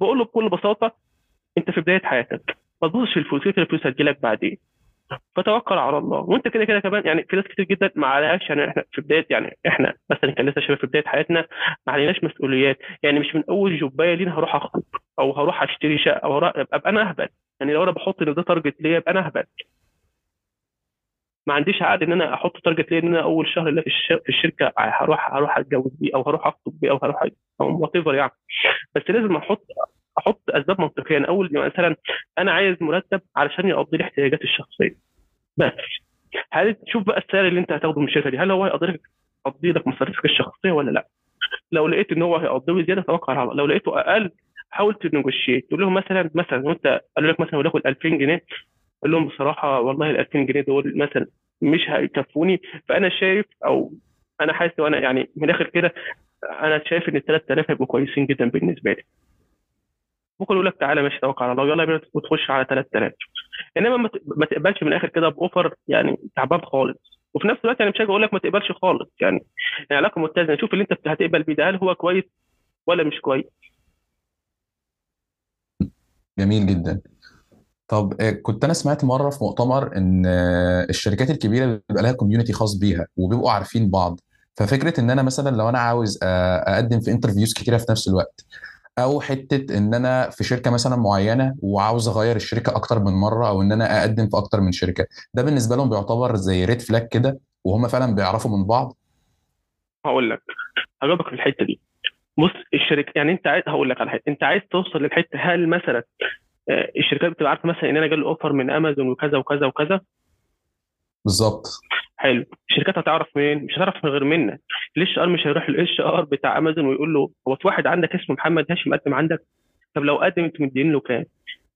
بقول له بكل بساطة أنت في بداية حياتك ما تبصش الفلوس كده الفلوس هتجيلك بعدين فتوكل على الله. وأنت كده كده كمان يعني في ناس كتير جدا ما عليهاش يعني إحنا في بداية يعني إحنا مثلا كان لسه شباب في بداية حياتنا ما عليناش مسؤوليات يعني مش من أول جوبايه لينا هروح اخطب أو هروح أشتري شقة أو أبقى أنا أهبل. يعني لو أنا بحط إن ده target ليا يبقى أنا أهبل. ما عنديش عقد إن أنا أحط target ليا إن أنا أول شهر اللي في الش- في الشركة هروح هروح أتجوز بيه أو هروح أخطب بيه أو هروح أو what يعني. بس لازم أحط أحط أسباب منطقية. يعني اول مثلا أنا عايز مرتب علشان يقضي لي احتياجاتي الشخصية. بس هل تشوف بقى السعر اللي أنت هتاخده من الشركة دي؟ هل هو هيقضي لك يقضي لك مصاريفك الشخصية ولا لأ؟ لو لقيت إن هو هيقضي لي زيادة توكل على لو لقيته أقل حاول تنجوشيت تقول لهم مثلا مثلا وانت قالوا لك مثلا وليكن 2000 جنيه قول لهم بصراحة والله ال 2000 جنيه دول مثلا مش هيكفوني. فأنا شايف أو أنا حاسس وأنا يعني من الآخر كده أنا شايف إن ال 3000 هيبقوا كويسين جدا بالنسبة لي. ممكن يقول لك تعالى ماشي توكل على الله. يلا بينا وتخش على 3000 إنما ما تقبلش من الآخر كده بأوفر يعني تعبان خالص. وفي نفس الوقت يعني مش هاجي أقول لك ما تقبلش خالص. يعني علاقه متزنة. شوف اللي أنت هتقبل بيه ده هل هو كويس ولا مش كويس؟ جميل جدا. طب آه، كنت أنا سمعت مرة في مؤتمر إن آه، الشركات الكبيرة بيبقى لها community خاص بيها وبيبقوا عارفين بعض. ففكرة إن أنا مثلا لو أنا عاوز آه، أقدم في interviews كتيرة في نفس الوقت أو حتة إن أنا في شركة مثلا معينة وعاوز أغير الشركة أكتر من مرة أو إن أنا أقدم في أكتر من شركة ده بالنسبة لهم بيعتبر زي red flag كده وهم فعلا بيعرفوا من بعض؟ هقول لك هجاوبك في الحتة دي. بص الشركة يعني أنت عايز هقول لك على حتة أنت عايز توصل للحتة هل مثلا الشركات بتبقى عارفة مثلا ان أنا جالي offer من امازون وكذا وكذا وكذا. بالظبط. حلو. الشركات هتعرف منين؟ مش هتعرف من غير منك ال HR مش هيروح لل HR بتاع امازون ويقول له هو في واحد عندك اسمه محمد هاشم قدم عندك؟ طب لو قدم أنتوا مدين له كام؟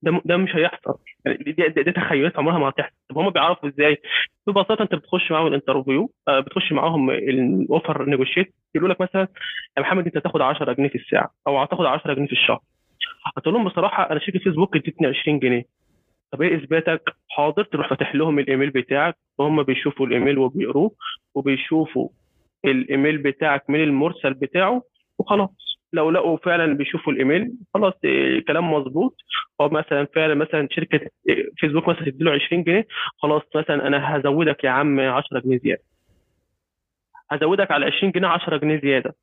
ده ده مش هيحصل. يعني دي, دي, دي تخيلات عمرها ما هتحصل. طب هم بيعرفوا إزاي؟ ببساطة أنت بتخش معاهم ال interview آه، بتخش معاهم ال offer negotiate يقولوا لك مثلا يا محمد أنت هتاخد 10 جنيه في الساعة أو هتاخد 10 جنيه في الشهر. هتقول لهم بصراحة أنا شركة فيسبوك ادتني 20 جنيه. طب إيه إثباتك؟ حاضر تروح فاتح لهم الإيميل بتاعك. وهم بيشوفوا الإيميل وبيقروه وبيشوفوا الإيميل بتاعك من المرسل بتاعه وخلاص. لو لقوا فعلا بيشوفوا الإيميل خلاص إيه، كلام مظبوط. أو مثلا فعلا مثلا شركة إيه، فيسبوك مثلا تديله 20 جنيه خلاص مثلا أنا هزودك يا عم 10 جنيه زيادة. هزودك على 20 جنيه 10 جنيه زيادة.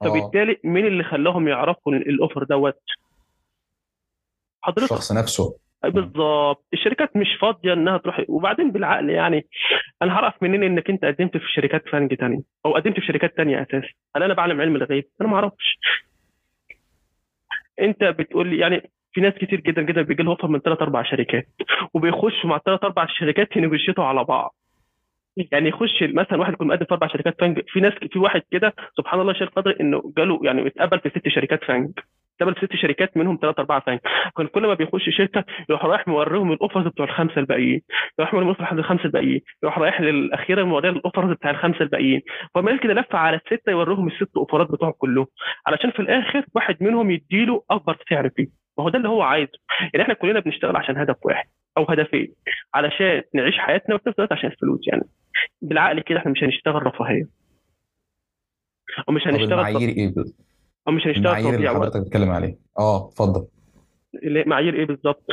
فبالتالي مين اللي خلاهم يعرفوا الأوفر دوت؟ حضرتك. الشخص نفسه. مم. بالظبط الشركات مش فاضية إنها تروح. وبعدين بالعقل يعني أنا هعرف منين إنك أنت قدمت في شركات فنج تانية؟ أو قدمت في شركات تانية أساسا. هل أنا بعلم علم الغيب؟ أنا ما أعرفش. أنت بتقول لي يعني في ناس كتير جدا جدا بيجي لهم من ثلاث أربع شركات وبيخشوا مع الثلاث أربع شركات ينجشيتوا على بعض. يعني يخش مثلا واحد يكون مقدم في أربع شركات فنج في ناس في واحد كده سبحان الله شيخ قدر إنه جاله يعني اتقبل في ست شركات فنج اتقبل في ست شركات منهم ثلاث أربعة فنج كان كل ما بيخش شركة يروح رايح موريهم الأوفرز بتوع الخمسة الباقيين. يروح موريهم الاوفر لحد الخمسة الباقيين. يروح رايح للأخيرة موريها الأوفرز بتاع الخمسة الباقيين. فما كده لف على الستة يوريهم الست أوفرات بتوعهم كلهم. علشان في الآخر واحد منهم يديله أكبر سعر فيه. ما هو ده اللي هو عايزه. يعني إحنا كلنا بنشتغل عشان هدف واحد. أو هدفين علشان نعيش حياتنا وفي نفس الوقت عشان الفلوس يعني. بالعقل كده إحنا مش هنشتغل رفاهية. أو مش طب هنشتغل المعايير إيه ب- أو مش هنشتغل المعايير اللي حضرتك بتتكلم عليه. آه اتفضل. معايير إيه بالظبط؟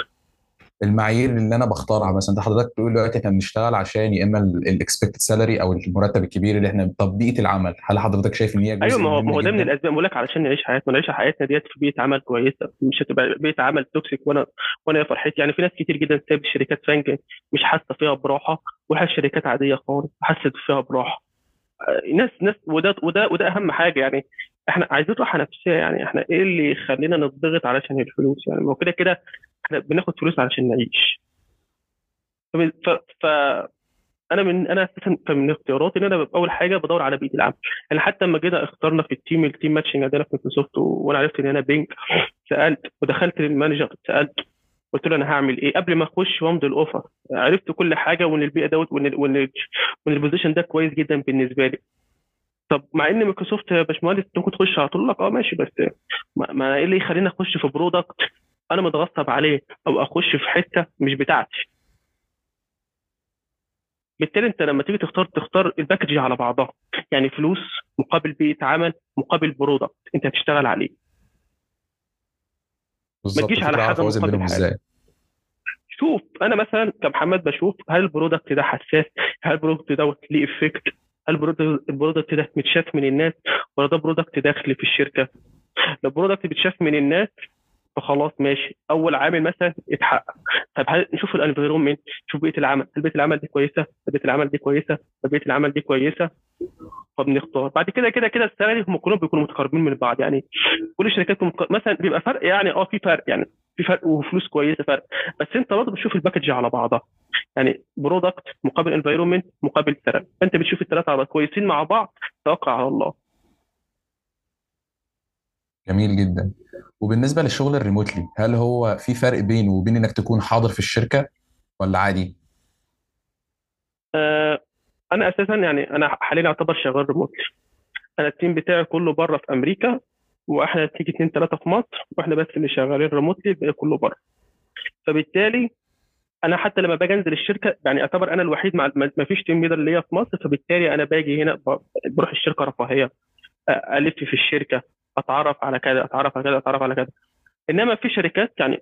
المعايير اللي أنا بختارها. مثلا أنت حضرتك بتقول دلوقتي إحنا بنشتغل عشان يا إما ال expected salary أو المرتب الكبير اللي إحنا طب بيئه العمل. هل حضرتك شايف إن هي أيوه جزء ما هو ما مهم هو ده من الأسباب. بقول لك علشان نعيش حياتنا. نعيش حياتنا ديت في بيئة عمل كويسة. مش هتبقى بيئة عمل toxic وأنا وأنا يا فرحتي يعني في ناس كتير جدا سايب الشركات FAANG مش حاسة فيها براحة وحاسة شركات عادية خالص حست فيها براحة. آه، ناس ناس وده وده وده أهم حاجة. يعني إحنا عايزين راحه نفسيه يعني إحنا إيه اللي يخلينا نضغط علشان الفلوس يعني؟ ما كده كده إحنا بناخد فلوس علشان نعيش. ف... ف... أنا من أنا أساسا من اختياراتي إن أنا أول حاجة بدور على بيئة العمل. يعني حتى لما جينا اخترنا في ال team ال team matching عندنا في مايكروسوفت وأنا عرفت إن أنا Bing سألت ودخلت لل manager سألت قلت له أنا هعمل إيه؟ قبل ما أخش وأمضي ال offer عرفت كل حاجة وإن البيئة دوت وإن وإن وإن ال position ده كويس جدا بالنسبة لي. طب مع إن مايكروسوفت يا باشمهندس ممكن تخش على طول لك آه ماشي بس ما, ما إيه اللي يخليني أخش في product أنا متغصب عليه أو أخش في حتة مش بتاعتي؟ بالتالي أنت لما تيجي تختار تختار ال package على بعضها يعني فلوس مقابل بيئة عمل مقابل product أنت هتشتغل عليه. ما تجيش على حاجة مقابل حاجة. شوف أنا مثلا كمحمد بشوف هل ال product ده حساس هل ال product دوت ليه effect هل ال product ده متشاف من الناس ولا ده product داخلي في الشركة؟ لو ال product بيتشاف من الناس فخلاص ماشي. أول عامل مثلا اتحقق. طب هل نشوف ال environment نشوف بيئة العمل. هل بيئة العمل دي كويسة؟ هل بيئة العمل دي كويسة؟ هل بيئة العمل دي كويسة؟ فبنختار. بعد كده كده كده ال salary هم كلهم بيكونوا متقاربين من بعض. يعني كل الشركات مثلا بيبقى فرق يعني آه في فرق يعني. في فرق وفلوس كويسة فرق. بس انت برضه بتشوف ال package على بعضها. يعني product مقابل environment مقابل salary فانت بتشوف الثلاثة على كويسين مع بعض توكل على الله. جميل جدا. وبالنسبة للشغل ال remotely هل هو في فرق بينه وبين إنك تكون حاضر في الشركة ولا عادي؟ آه أنا أساسا يعني أنا حاليا اعتبر شغال remotely. أنا ال team بتاعي كله بره في أمريكا. وإحنا تيجي اتنين تلاتة في مصر وإحنا بس اللي شغالين remotely الباقي كله بره. فبالتالي أنا حتى لما باجي أنزل الشركة يعني اعتبر أنا الوحيد ما فيش team leader ليا في مصر فبالتالي أنا باجي هنا بروح الشركة رفاهية ألف في الشركة أتعرف على كذا أتعرف على كذا أتعرف على كذا. إنما في شركات يعني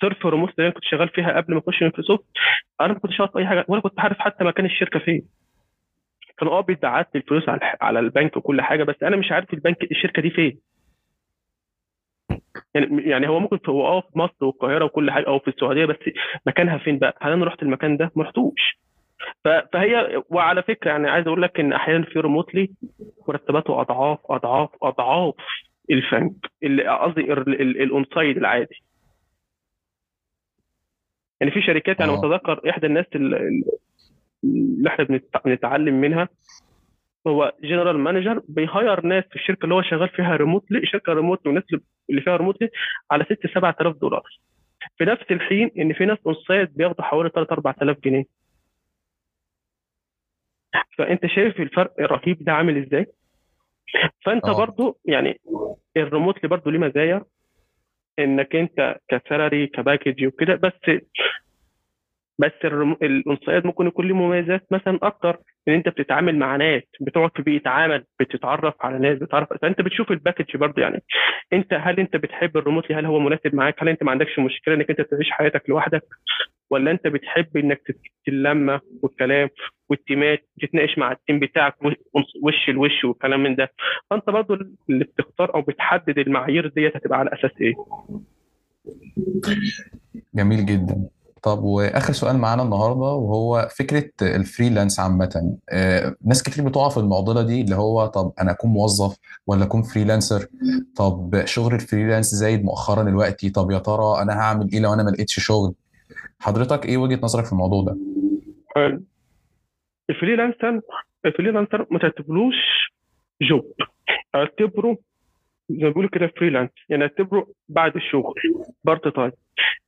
سيرف ريموت اللي أنا كنت شغال فيها قبل ما أخش مايكروسوفت أنا ما كنتش أي حاجة ولا كنت عارف حتى مكان الشركة فين. كان آه بيتبعت لي الفلوس على البنك وكل حاجة بس أنا مش عارف البنك الشركة دي فين. يعني يعني هو ممكن هو آه في مصر والقاهرة وكل حاجة أو في السعودية بس مكانها فين بقى؟ هل أنا رحت المكان ده؟ ما رحتوش فهي وعلى فكرة يعني عايز أقول لك إن أحيانا في remotely مرتباته أضعاف أضعاف أضعاف الفنك قصدي ال on-site العادي يعني في شركات أنا متذكر إحدى الناس اللي إحنا بنتعلم منها هو general manager بي hire ناس في الشركة اللي هو شغال فيها remotely شركة remotely والناس اللي فيها remotely على 6 7000 دولار. في نفس الحين إن في ناس on-site بياخدوا حوالي 3 4000 جنيه. فأنت شايف الفرق الرهيب ده عامل إزاي؟ فأنت أوه. برضو يعني ال remotely برضو ليه مزايا؟ إنك أنت ك salary ك package وكده بس بس ال on-site ممكن يكون له مميزات مثلا أكتر. إن أنت بتتعامل مع ناس بتقعد في بيئة عمل بتتعرف على ناس بتعرف فأنت بتشوف ال package برضه يعني. أنت هل أنت بتحب ال remotely؟ هل هو مناسب معاك؟ هل أنت ما عندكش مشكلة إنك أنت تعيش حياتك لوحدك؟ ولا أنت بتحب إنك تتلم والكلام وال team ات تتناقش مع ال team بتاعك وش لوش والكلام من ده؟ فأنت برضه اللي بتختار أو بتحدد المعايير ديت هتبقى على أساس إيه. جميل جدا. طب وآخر سؤال معانا النهارده وهو فكرة ال freelance عامة. آه، ناس كتير بتقع في المعضلة دي اللي هو طب أنا أكون موظف ولا أكون freelancer؟ طب شغل ال freelance زايد مؤخرا دلوقتي طب يا ترى أنا هعمل إيه لو أنا ما لقيتش شغل؟ حضرتك إيه وجهة نظرك في الموضوع ده؟ ال freelancer ال freelancer ما تعتبروش job اعتبره زي ما بيقولوا كده freelance يعني اعتبره بعد الشغل. part time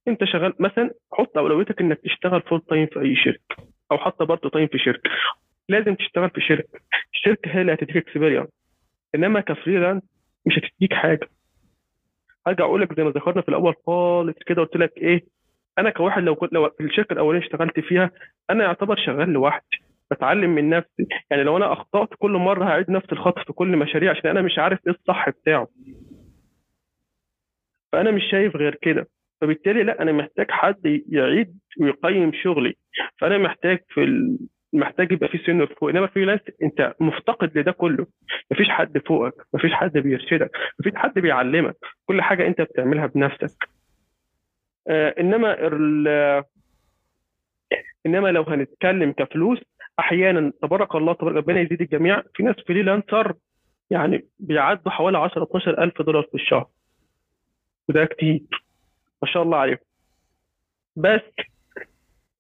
انت شغال مثلا حط أولويتك إنك تشتغل full time في أي شركة أو حتى part time في شركة. لازم تشتغل في شركة. الشركة هي اللي هتديك experience إنما ك freelance مش هتديك حاجة. ارجع أقول لك زي ما ذكرنا في الأول خالص كده قلت لك إيه أنا كواحد لو كنت لو في الشركة الأولانية اشتغلت فيها أنا يعتبر شغال لوحدي. بتعلم من نفسي. يعني لو أنا أخطأت كل مرة هعيد نفس الخطأ في كل مشاريع عشان أنا مش عارف إيه الصح بتاعه. فأنا مش شايف غير كده. فبالتالي لا أنا محتاج حد يعيد ويقيم شغلي. فأنا محتاج في ال... محتاج يبقى في senior فوق. إنما freelance أنت مفتقد لده كله. مفيش حد فوقك مفيش حد بيرشدك مفيش حد بيعلمك. كل حاجة أنت بتعملها بنفسك. آه إنما ال... إنما لو هنتكلم كفلوس أحيانا تبارك الله تبارك ربنا يزيد الجميع. في ناس freelancer يعني بيعدوا حوالي 10 12 ألف دولار في الشهر. وده كتير. ما شاء الله عليهم. بس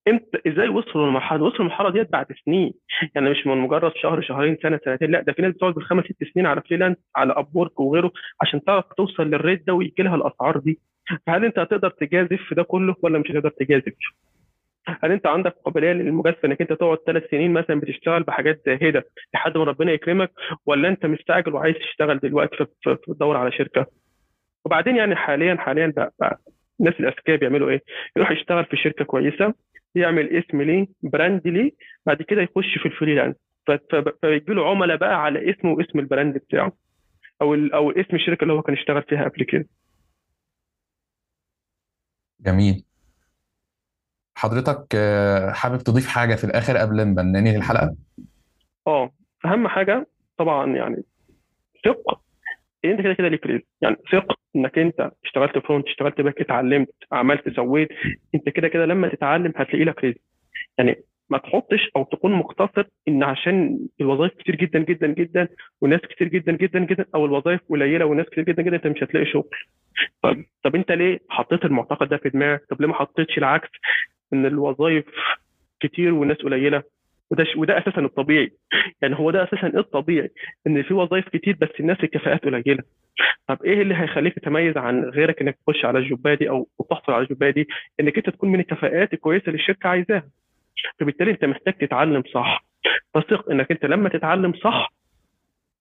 انت إزاي وصلوا للمرحلة؟ وصلوا للمرحلة ديت بعد سنين. يعني مش من مجرد شهر شهرين سنة سنتين. لا ده في ناس بتقعد بالخمس ست سنين على freelance على Upwork وغيره عشان تعرف توصل لل rate ده ويجي لها الأسعار دي. فهل أنت هتقدر تجازف في ده كله ولا مش هتقدر تجازف؟ هل انت عندك قابلية للمجازفة انك انت تقعد ثلاث سنين مثلا بتشتغل بحاجات زاهده لحد ما ربنا يكرمك ولا انت مستعجل وعايز تشتغل دلوقتي فتدور على شركة؟ وبعدين يعني حاليا حاليا بقى, بقى الناس الأذكياء بيعملوا إيه؟ يروح يشتغل في شركة كويسة يعمل اسم ليه brand ليه بعد كده يخش في ال freelance فيجي له عملاء بقى على اسمه واسم ال brand بتاعه أو أو اسم الشركة اللي هو كان اشتغل فيها قبل كده جميل حضرتك حابب تضيف حاجة في الآخر قبل ما ننهي الحلقة؟ آه أهم حاجة طبعا يعني ثق أنت كده كده ليك رزق يعني ثق إنك أنت اشتغلت front اشتغلت back اتعلمت عملت سويت أنت كده كده لما تتعلم هتلاقي لك رزق. يعني ما تحطش أو تكون مقتصر إن عشان الوظائف كتير جدا جدا جدا وناس كتير جدا جدا جدا أو الوظائف قليلة وناس كتير جدا جدا أنت مش هتلاقي شغل. طب طب أنت ليه حطيت المعتقد ده في دماغك؟ طب ليه ما حطيتش العكس؟ إن الوظائف كتير والناس قليلة وده. وده أساسا الطبيعي. يعني هو ده أساسا الطبيعي إن في وظائف كتير بس الناس الكفاءات قليلة. طب إيه اللي هيخليك تتميز عن غيرك إنك تخش على الجوبة دي أو تحصل على الجوبة دي؟ إنك أنت تكون من الكفاءات الكويسة اللي الشركة عايزاها. فبالتالي أنت محتاج تتعلم صح. فثق إنك أنت لما تتعلم صح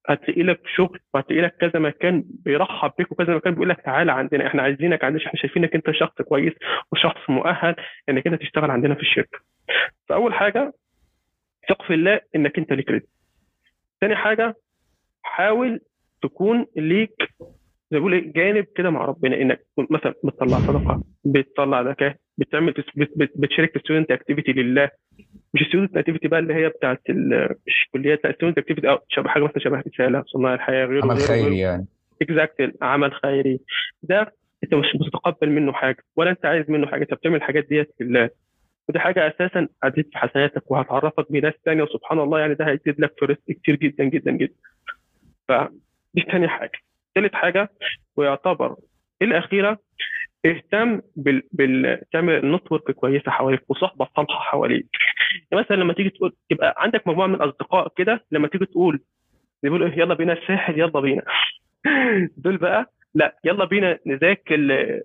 هتلاقي لك شغل وهتلاقي لك كذا مكان بيرحب بيك وكذا مكان بيقول لك تعالى عندنا إحنا عايزينك عندنا إحنا شايفينك انت شخص كويس وشخص مؤهل انك انت تشتغل عندنا في الشركة. فأول حاجة ثق في الله إنك انت ليك رزق. تاني حاجة حاول تكون ليك زي بيقول إيه جانب كده مع ربنا. إنك مثلا بتطلع صدقة بتطلع زكاة بتعمل بتشارك في student activity لله. مش student activity بقى اللي هي بتاعت مش الكليات لا student activity أو شبه حاجة مثلا شبه رسالة صناع الحياة غيره عمل خيري يعني. exact عمل خيري. ده أنت مش بتتقبل منه حاجة ولا أنت عايز منه حاجة. أنت بتعمل الحاجات ديت لله ودي حاجة أساسا هتزيد في حسناتك وهتعرفك بناس ثانية وسبحان الله يعني ده هيزيد لك في رزق كتير جدا جدا جدا. فدي ثاني حاجة. ثالث حاجة ويعتبر الأخيرة اهتم بال... بال... تعمل network كويسة حواليك وصحبة صالحة حواليك. يعني مثلا لما تيجي تقول يبقى عندك مجموعة من الاصدقاء كده لما تيجي تقول بيقولوا يلا بينا الساحل يلا بينا. دول بقى لا يلا بينا نذاكر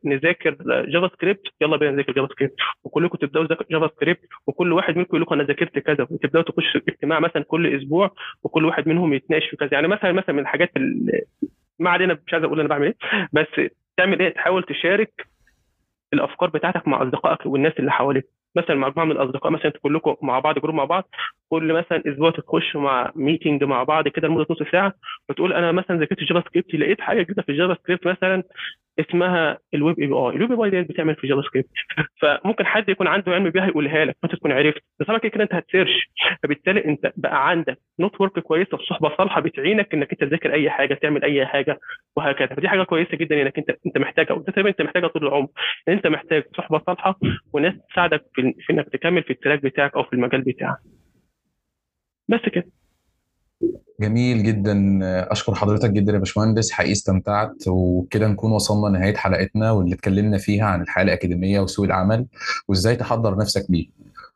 نذاكر JavaScript يلا بينا نذاكر JavaScript وكلكم تبدأوا JavaScript وكل واحد منكم يقول لكم أنا ذاكرت كذا. وتبدأوا تخشوا اجتماع مثلا كل أسبوع وكل واحد منهم يتناقش في كذا. يعني مثلا مثلا من الحاجات ما علينا مش عايز أقول أنا بعمل إيه بس تعمل إيه؟ تحاول تشارك الأفكار بتاعتك مع أصدقائك والناس اللي حواليك. مثلا مجموعة من الأصدقاء مثلا أنتوا كلكم مع بعض group مع بعض كل مثلا أسبوع تخشوا مع meeting مع بعض كده لمدة نص ساعة وتقول أنا مثلا ذاكرت JavaScript لقيت حاجة جديدة في ال JavaScript مثلا اسمها ال web API ال web API بتعمل في JavaScript فممكن حد يكون عنده علم بيها يقولها لك فانت تكون عرفت. بس طبعا كده انت هت search. فبالتالي انت بقى عندك network كويسة وصحبة صالحة بتعينك إنك أنت تذاكر أي حاجة تعمل أي حاجة وهكذا. فدي حاجة كويسة جدا إنك أنت أنت محتاجها. وده تقريبا أنت محتاجها طول العمر. ان أنت محتاج صحبة صالحة وناس تساعدك في إنك تكمل في ال track بتاعك أو في المجال بتاعك. بس كده. جميل جدا. أشكر حضرتك جدا يا باشمهندس حقيقي استمتعت. وكده نكون وصلنا لنهاية حلقتنا واللي اتكلمنا فيها عن الحياة الأكاديمية وسوق العمل وإزاي تحضر نفسك ليه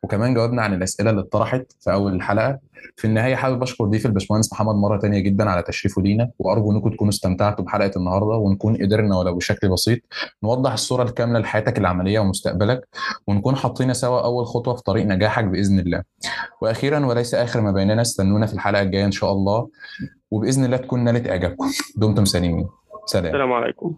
وكمان جاوبنا عن الأسئلة اللي اتطرحت في أول الحلقة. في النهاية حابب أشكر ضيف الباشمهندس محمد مرة تانية جدا على تشريفه لينا وأرجو إنكم تكونوا استمتعتوا بحلقة النهارده ونكون قدرنا ولو بشكل بسيط نوضح الصورة الكاملة لحياتك العملية ومستقبلك ونكون حاطين سوا أول خطوة في طريق نجاحك بإذن الله. وأخيرا وليس آخر ما بيننا استنونا في الحلقة الجاية إن شاء الله وبإذن الله تكون نالت إعجابكم. دمتم سالمين سلام. السلام عليكم.